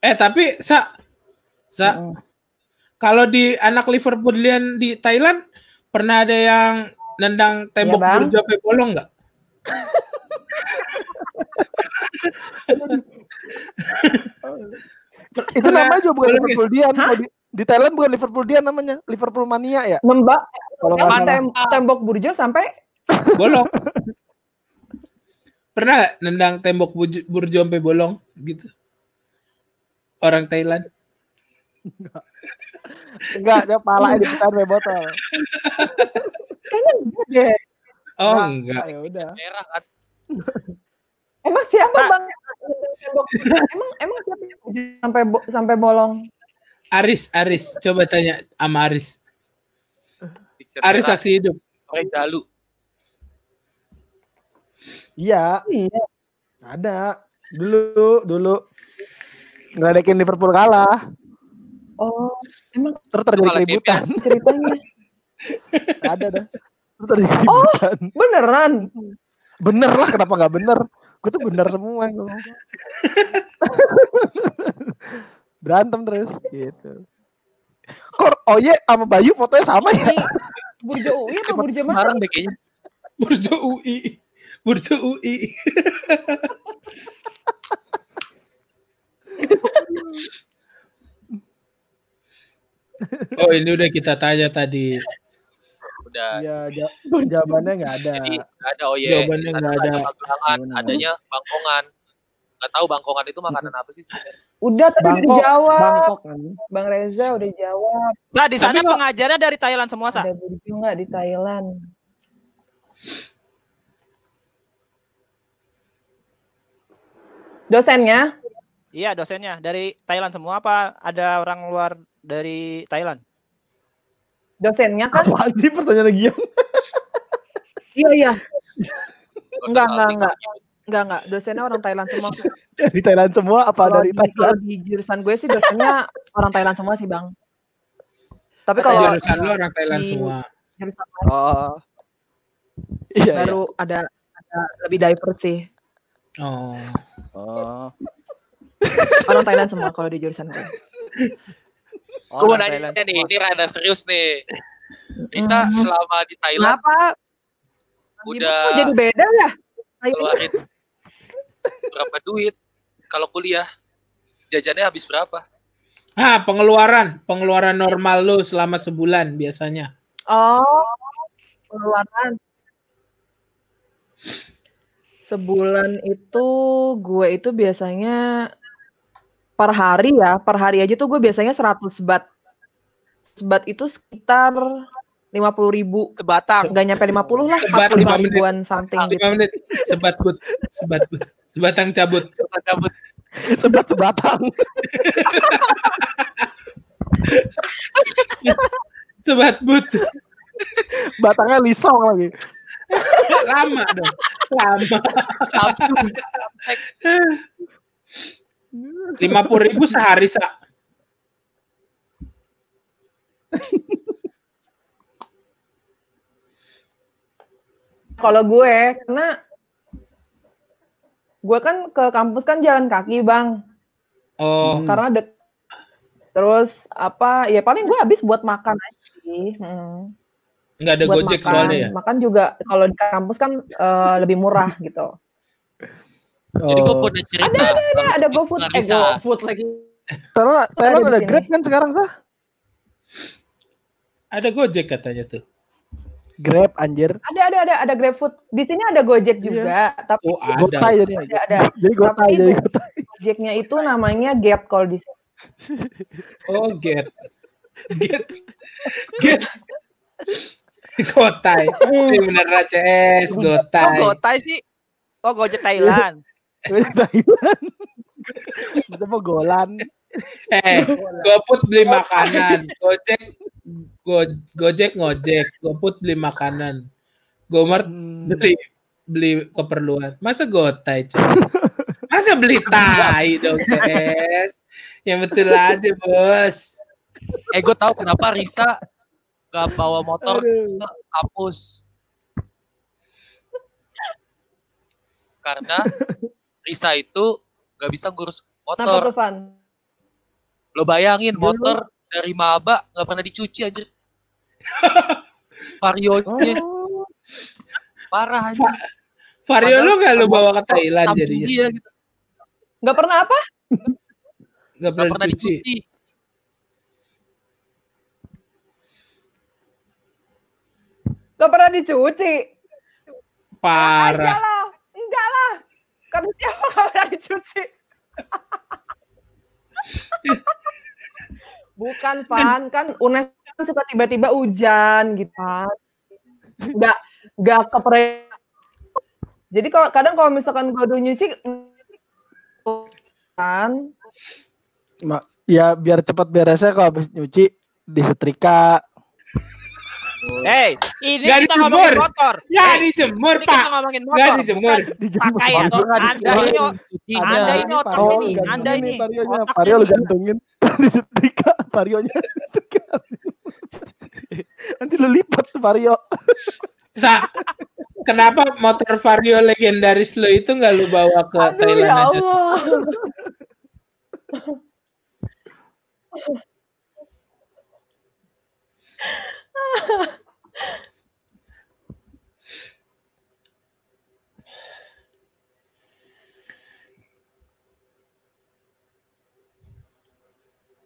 Eh tapi sa sa Mm-mm. Kalau di anak Liverpoolian di Thailand pernah ada yang nendang tembok Bang. Burjo sampai bolong nggak? Itu Pernah- namanya juga bukan boleh. Liverpool Dian. Hah? Kalau Di, di Thailand bukan Liverpool Dian namanya, Liverpool Mania ya. nembak Kalau nggak tem- tembok burjo sampai Bolong. pernah nggak nendang tembok Burjo, Burjo sampai bolong gitu? Orang Thailand. Enggak, dia palanya dipecahin pakai botol. kayaknya enggak deh. Oh Nah, enggak. Ya udah. Merah kan. Emang siapa Nah. bang? Emang emang siapa yang sampai bo- sampai bolong? Aris, Aris, coba tanya sama Aris. Picture Aris saksi hidup. Orang Dalu. Iya, Iya. ada. Dulu, dulu. Ngeledekin Liverpool kalah. Oh, emang Terus terjadi keributan. ceritanya ada dah. Terus terjadi Oh. keributan. beneran? Bener lah, kenapa nggak bener? Gue tuh bener semua. Berantem terus gitu. Kor, oh iya sama Bayu fotonya sama ya? Burjo UI apa Burjo mana? Bareng deh kayaknya. Burjo UI. Burjo UI. oh ini udah kita tanya tadi. Udah. Iya, ja- jawabannya nggak ada. Jadi nggak ada oh ya. Jawabannya nggak ada. ada Benar. adanya bangkongan. Nggak tahu bangkongan itu makanan apa sih sebenarnya? Udah tadi udah Bangkok, dijawab. Bangkok kan. Bang Reza udah jawab. Nah di sana Tapi pengajarnya dari Thailand semua sa. Ada Burjo nggak di Thailand? Dosennya? Iya dosennya dari Thailand semua apa ada orang luar dari Thailand? Dosennya kan? Apaan sih pertanyaan Gian? Iya iya. Enggak, enggak, enggak. Enggak enggak. Dosennya orang Thailand semua. Dari Thailand semua apa Kalau dari di, Thailand? kalau di jurusan gue sih dosennya orang Thailand semua sih bang. Tapi kalau Jurusan lu orang Thailand di- semua. jurusan Oh. Iya, iya. baru ada ada lebih diverse sih. Oh. Oh. Orang Thailand semua kalau di jurusan gue. Oh, Gue mau nanya Thailand nih, ini rada serius nih. Risa Mhm. selama di Thailand Kenapa? udah Kok jadi beda ya? Keluarin berapa duit? Kalau kuliah jajannya habis berapa? Ah, pengeluaran, pengeluaran normal lu selama sebulan biasanya. Oh, pengeluaran. Sebulan itu gue itu biasanya per hari ya, per hari aja tuh gue biasanya 100 bat. Sebat itu sekitar 50 ribu. Sebatang. Nggak nyampe 50 lah, Sebat 45 lima menit. ribuan something gitu. 5 menit sebat but, sebat but, sebatang cabut. Kita cabut Sebat sebatang. Sebat but. Batangnya lisong lagi. Lama dong. Lama. langsung. 50 ribu sehari, Sa. Kalau gue, karena gue kan ke kampus kan jalan kaki bang, Oh, karena dek. Terus apa? Ya paling gue habis buat makan aja sih. Hmm. nggak ada buat Gojek makan. soalnya ya. Makan juga kalau di kampus kan eh, lebih murah gitu. Jadi gue Oh. punya cerita. Ada ada GoFood, eh. GoFood lagi. Ada Thailand di ada sini. Grab kan sekarang sah? Ada Gojek katanya tuh. Grab anjir. Ada ada ada ada GrabFood. Di sini ada Gojek juga, tapi Oh, ada. Gotay jadi. ada ada Jadi Gotay Tapi jadi Go- Gotay. Gojeknya itu namanya Get kalau di sini. Oh, get. Get. Get. Gotai. Ini bener CS, Oh Gotai. Gotai sih. Oh Gojek Thailand. Thailand. Coba golan. Eh, GoFood beli makanan. Gojek Go- Gojek ngojek, GoFood beli makanan, Gomart Hmm. beli beli keperluan. Masa gotai, CS? Masa beli tai dong, CS? Yang betul aja, Bos. Eh gue tahu kenapa Risa gak bawa motor ke kampus. Karena Risa itu gak bisa ngurus motor. Lo bayangin motor dari maba gak pernah dicuci aja. Varionya Oh, parah aja. Vario lu gak lu bawa ke Thailand jadinya? Dia, gitu. Nggak pernah apa? Gak Gak pernah pernah dicuci. dicuci. Nggak pernah dicuci. Parah. Enggak siapa nggak pernah dicuci? Bukan, Van. Kan UNES kan suka tiba-tiba hujan gitu kan. Nggak, nggak kepre... Jadi kalau kadang kalau misalkan gue udah nyuci, kan, ma- ya biar cepat beresnya kalau habis nyuci disetrika. Hey, ini Nggak kita ngomongin motor. Ya Hey, dijemur, ini kita Pak. ngomongin Gak motor. dijemur. Dijemur. Pakaian. Anda ini. Anda ini otak Oh, ini, Anda ini. Vario lu gantungin. disetrika Varionya. Nanti lu lipat tuh Vario. Sa Kenapa motor Vario legendaris lo itu nggak lu bawa ke aduh Thailand ya aja?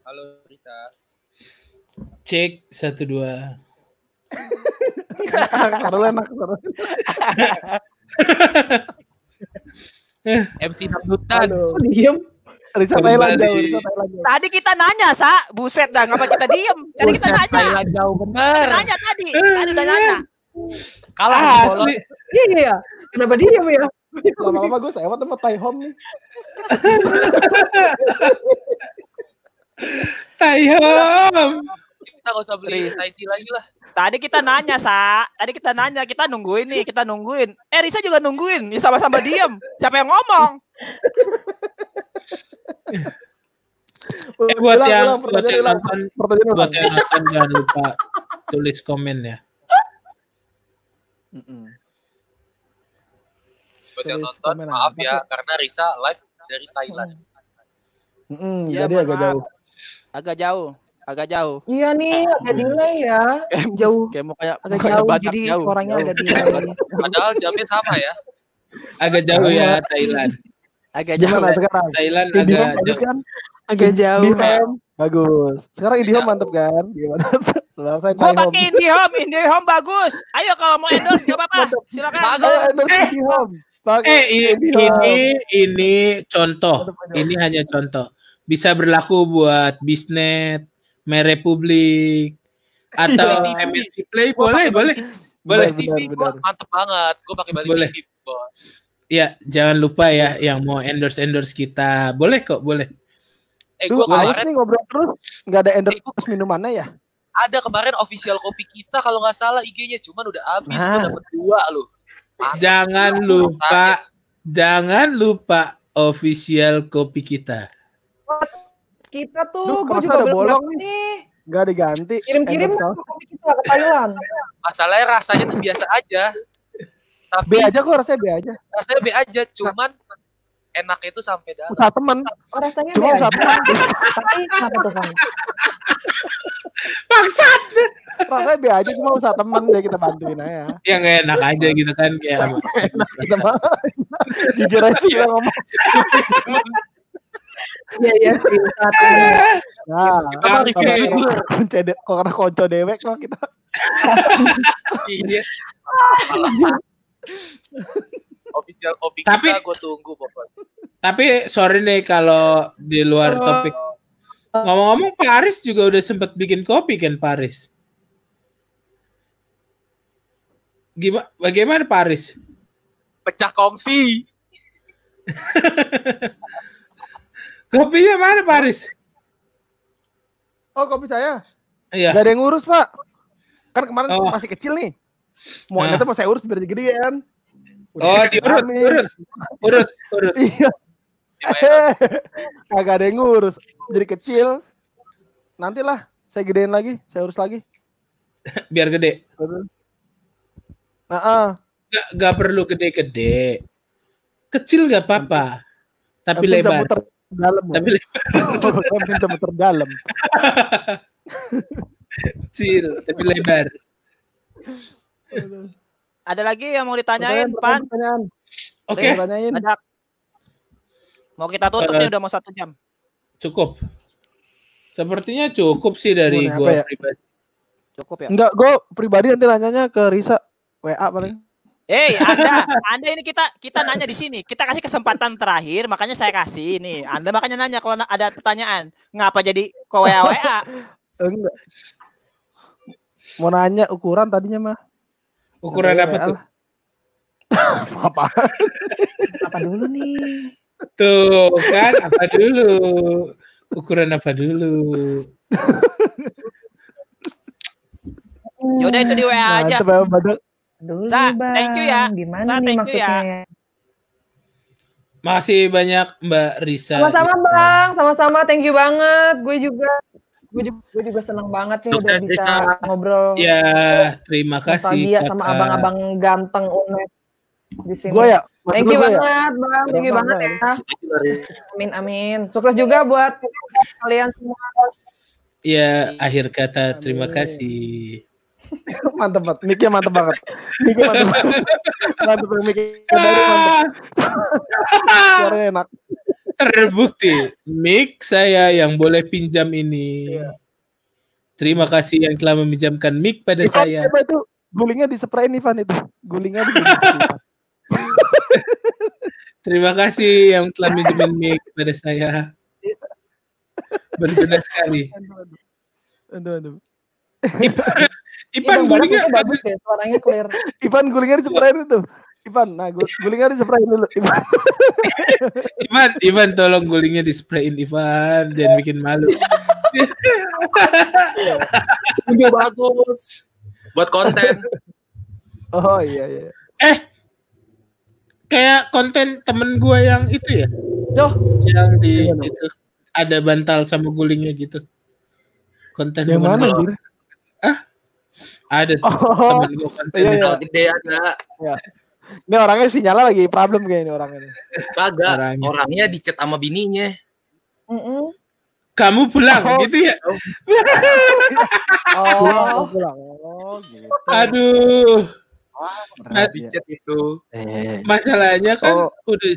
Halo Risa. Cek satu dua. Karena enak. MC Dangdutan. Aduh. Kok diem? Risa Kembali. Thailand jauh. Risa Thailand jauh. Tadi kita nanya, Sa. Buset dah, ngapa kita diem? Tadi kita nanya. Thailand jauh Kita bener. nanya tadi. Tadi udah nanya. Kalah Ah, di. Iya, iya. Kenapa diem ya? Lama-lama gue sewot sama Thai Home nih. Tayom. Kita gak usah beli Taiti lagi lah. Tadi kita nanya, Sa. Tadi kita nanya, kita nungguin nih, kita nungguin. Eh, Risa juga nungguin. Ya, sama-sama diem. Siapa yang ngomong? Eh buat Ulang, yang ulang, buat yang ulang. nonton buat yang nonton jangan lupa tulis komen ya. Buat yang nonton, maaf apa ya. Karena Risa live dari Thailand. Mm-mm, Ya, Jadi agak jauh. Agak jauh. Agak jauh. Iya nih, agak delay ya. Jauh. Kayak mukanya, Agak mukanya jauh, Batak jadi jauh. suaranya agak delay. Padahal jamnya sama ya. Agak jauh ya Thailand. Agak jauh. Gimana sekarang? Thailand Indihome agak bagus jauh. kan? Agak jauh. Indihome bagus. Sekarang Indihome Jauh. mantep kan? Gimana? Selesai Home. pakai IndiHome, IndiHome bagus. Ayo kalau mau endorse gak apa-apa. Silakan. Bagus. Ayo endorse Indihome. Pakai Eh i- Indihome. ini ini contoh. Ini hanya contoh. Bisa berlaku buat bisnet, Merepublik atau Iya. MNC Play boleh boleh. Boleh. TV benar, mantep banget. Gue pakai balik Boleh. TV, bos. Ya, jangan lupa ya yang mau endorse-endorse kita. Boleh kok, boleh. Eh, gue males kemarin nih ngobrol terus. Nggak ada endorse minumannya ya? ada kemarin official kopi kita kalau nggak salah IG-nya cuman udah habis gue Nah. dapet dua loh. Jangan lupa jangan lupa official kopi kita. Kita tuh, Duh, gue juga ada bolong nih. Nggak diganti. Kirim-kirim Endorse dong kopi kita ke Thailand. Masalahnya rasanya tuh biasa aja. B Tapi aja kok rasanya B aja. rasanya B aja, cuman enaknya itu sampai dalam. Usaha temen. Oh, rasanya Cuma usaha temen. Tapi kenapa tuh, Van? Bangsat. Rasanya B aja cuma usaha temen ya kita bantuin aja. Yang gak enak aja gitu kan kayak apa. Kita mah jujur aja kita ngomong. Iya, iya sih. Nah, Kita karena konco dewek mah kita Iya. Official kopi Tapi- kita gue tunggu pokoknya. Tapi sorry nih kalau di luar Oh. topik. Ngomong-ngomong Paris juga udah sempet bikin kopi kan Paris. Gimana bagaimana Paris? Pecah kongsi. Kopinya mana Paris? Oh, kopi saya. Iya. Gak ada yang ngurus pak. Kan kemarin Oh. masih kecil nih. Mau Ah. ternyata mau saya urus biar gede kan. Oh, diurut, urut, urut, urut. Iya. Kagak ada yang ngurus. Jadi kecil. Nantilah saya gedein lagi, saya urus lagi. Biar gede. Nah, ah. Gak, gak perlu gede-gede. Kecil gak apa-apa. Tapi bisa lebar. dalam. Tapi lebar. Bisa muter dalam. Kecil, tapi lebar. Ada lagi yang mau ditanyain, Pan? Oke, Tanyain. Ada. Mau kita tutup Eh, nih udah mau satu jam. cukup. Sepertinya cukup sih dari apa ya? pribadi. Cukup ya. Enggak, gue pribadi nanti nanyanya ke Risa. WA paling. Hei, Anda, Anda ini kita kita nanya di sini. Kita kasih kesempatan terakhir, makanya saya kasih ini. Anda makanya nanya kalau ada pertanyaan. Ngapa jadi ke WA WA? Enggak. Mau nanya ukuran tadinya mah. Ukuran apa tuh? apa? Apa dulu nih? Tuh kan, apa dulu? Ukuran apa dulu? Yaudah itu di WA aja. Ya, Baduk. Dulu Sa, bang. thank you ya. Gimana Sa, nih thank you maksudnya? ya. Masih banyak Mbak Risa. Sama-sama gitu. bang, sama-sama. Thank you banget. Gue juga, gue juga, gue juga seneng banget nih udah Sukses, bisa Risa. ngobrol Ya, terima kasih. sama abang-abang ganteng UNES di sini. Gue ya. Thank you ya? banget bang, thank you Bang, banget bang. ya. Amin amin. Sukses juga buat kalian semua. Ya, akhir kata terima Amin. kasih. mantep banget. Mic-nya mantep banget. Mic-nya mantep banget. Mantep banget. Mic-nya baru mantep. Suaranya enak. Terbukti mic saya yang boleh pinjam ini. Iya. Terima kasih yang telah meminjamkan mic pada Ivan, saya. coba itu gulingnya diseprain Ivan itu. Gulingnya Ivan. Terima kasih yang telah minjemin mic pada saya. Berguna sekali. Aduh, aduh. Ipan, Ipan gulingnya bagus, ya, suaranya clear. Ivan gulingnya diseprain itu. Ivan, nah gu- gulingnya diseprain dulu. Ivan. Ivan, Ivan tolong gulingnya di sprayin Ivan, jangan bikin malu. Video bagus. Buat konten. Oh iya iya. Eh, kayak konten temen gua yang itu ya, Loh, yang di Gimana? itu ada bantal sama gulingnya gitu. Konten Yang temen mana gua. anjir? Ada Oh, temen gua konten. iya, iya. Kalau gede ada. Ini orangnya sinyalnya lagi problem kayak ini orangnya. Kagak. Orangnya. Orangnya dicat sama bininya. mm-mm. Kamu pulang Oh. gitu ya? Pulang, oh, pulang. Oh, gitu. Aduh, Berat ya. Dicat itu. Eh, masalahnya kan Oh. udah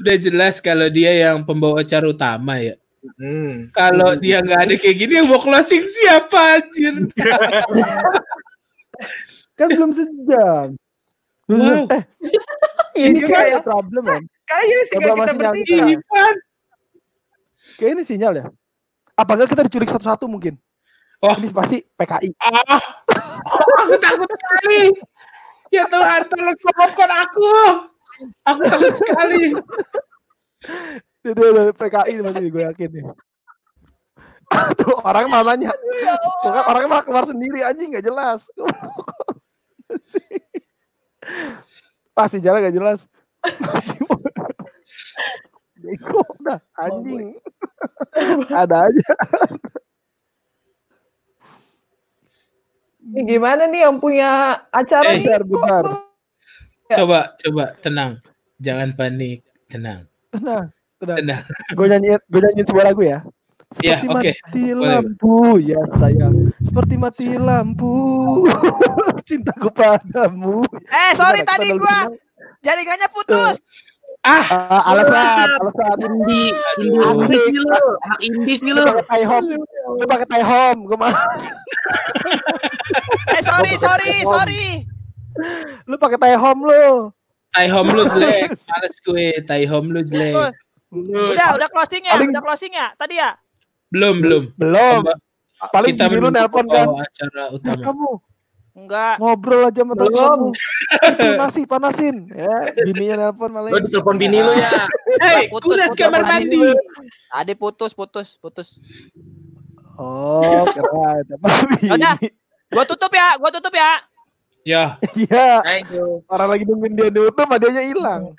udah jelas kalau dia yang pembawa acara utama ya. Hmm. Kalau dia nggak ada kayak gini yang mau closing siapa anjir? kan belum sejam. Wow. Eh, ini kayak problem kan? kayaknya kayak kita masih bertiga. Kayak ini sinyal ya. Apakah kita diculik satu-satu mungkin? Oh. Ini pasti PKI. Ah, aku takut sekali. Ya Tuhan, tolong selamatkan aku. Aku takut sekali. Itu dari PKI pasti gue yakin nih. Tuh orang malah nanya. Tuh kan orangnya malah keluar sendiri anjing nggak jelas. Pasti jalan nggak jelas. Bego dah anjing. Ada aja. Ini gimana nih yang punya acara Eh? Bentar, bentar. Coba, coba tenang. Jangan panik. Tenang. Tenang, tenang. Tenang. Gue nyanyiin, gue nyanyiin sebuah lagu ya. Ya, Seperti oke. mati Boleh. lampu, ya sayang. Seperti mati lampu, cintaku padamu. Eh, sorry Gimana? tadi gua jaringannya putus. Ah, Ah, alasan, alasan. Indi, Indi, indis nih lu. Anak indis nih lu. Lu pakai tie home, lu pakai tie home. Gue mah, Eh, sorry, sorry, sorry. lu pakai tie home lu. tie home lu jelek. Males gue, tie home lu jelek. Udah, udah closing ya, Paling- udah closing ya. Tadi ya. Belum, belum. Belum. Paling Kita lu menunggu nelpon kan. acara utama. kamu Enggak. ngobrol aja sama temen Belum. nasi panasin. Ya, bininya nelpon malah. Lu ditelepon bini lu ya. Hei, putus, kamar mandi. Tadi putus, putus, putus. Oh, keren. Apa Yaudah. ini? Gua tutup ya, gua tutup ya. Ya, Iya, Thank you. orang lagi nungguin dia nutup, adanya hilang.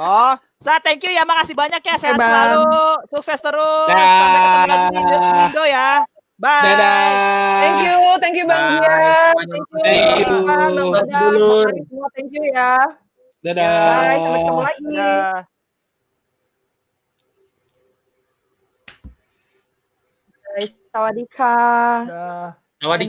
Oh, Sa, thank you ya, makasih banyak ya, sehat Bang. selalu, sukses terus, sampai ketemu lagi di di Indo ya, bye. dadah. Thank you, thank you Bang. Semuanya. Thank you. Thank you. Bang Dulur. Thank you ya. Dadah. Bye, sampai ketemu lagi. Dah. Bye. Sawadika. Sawadee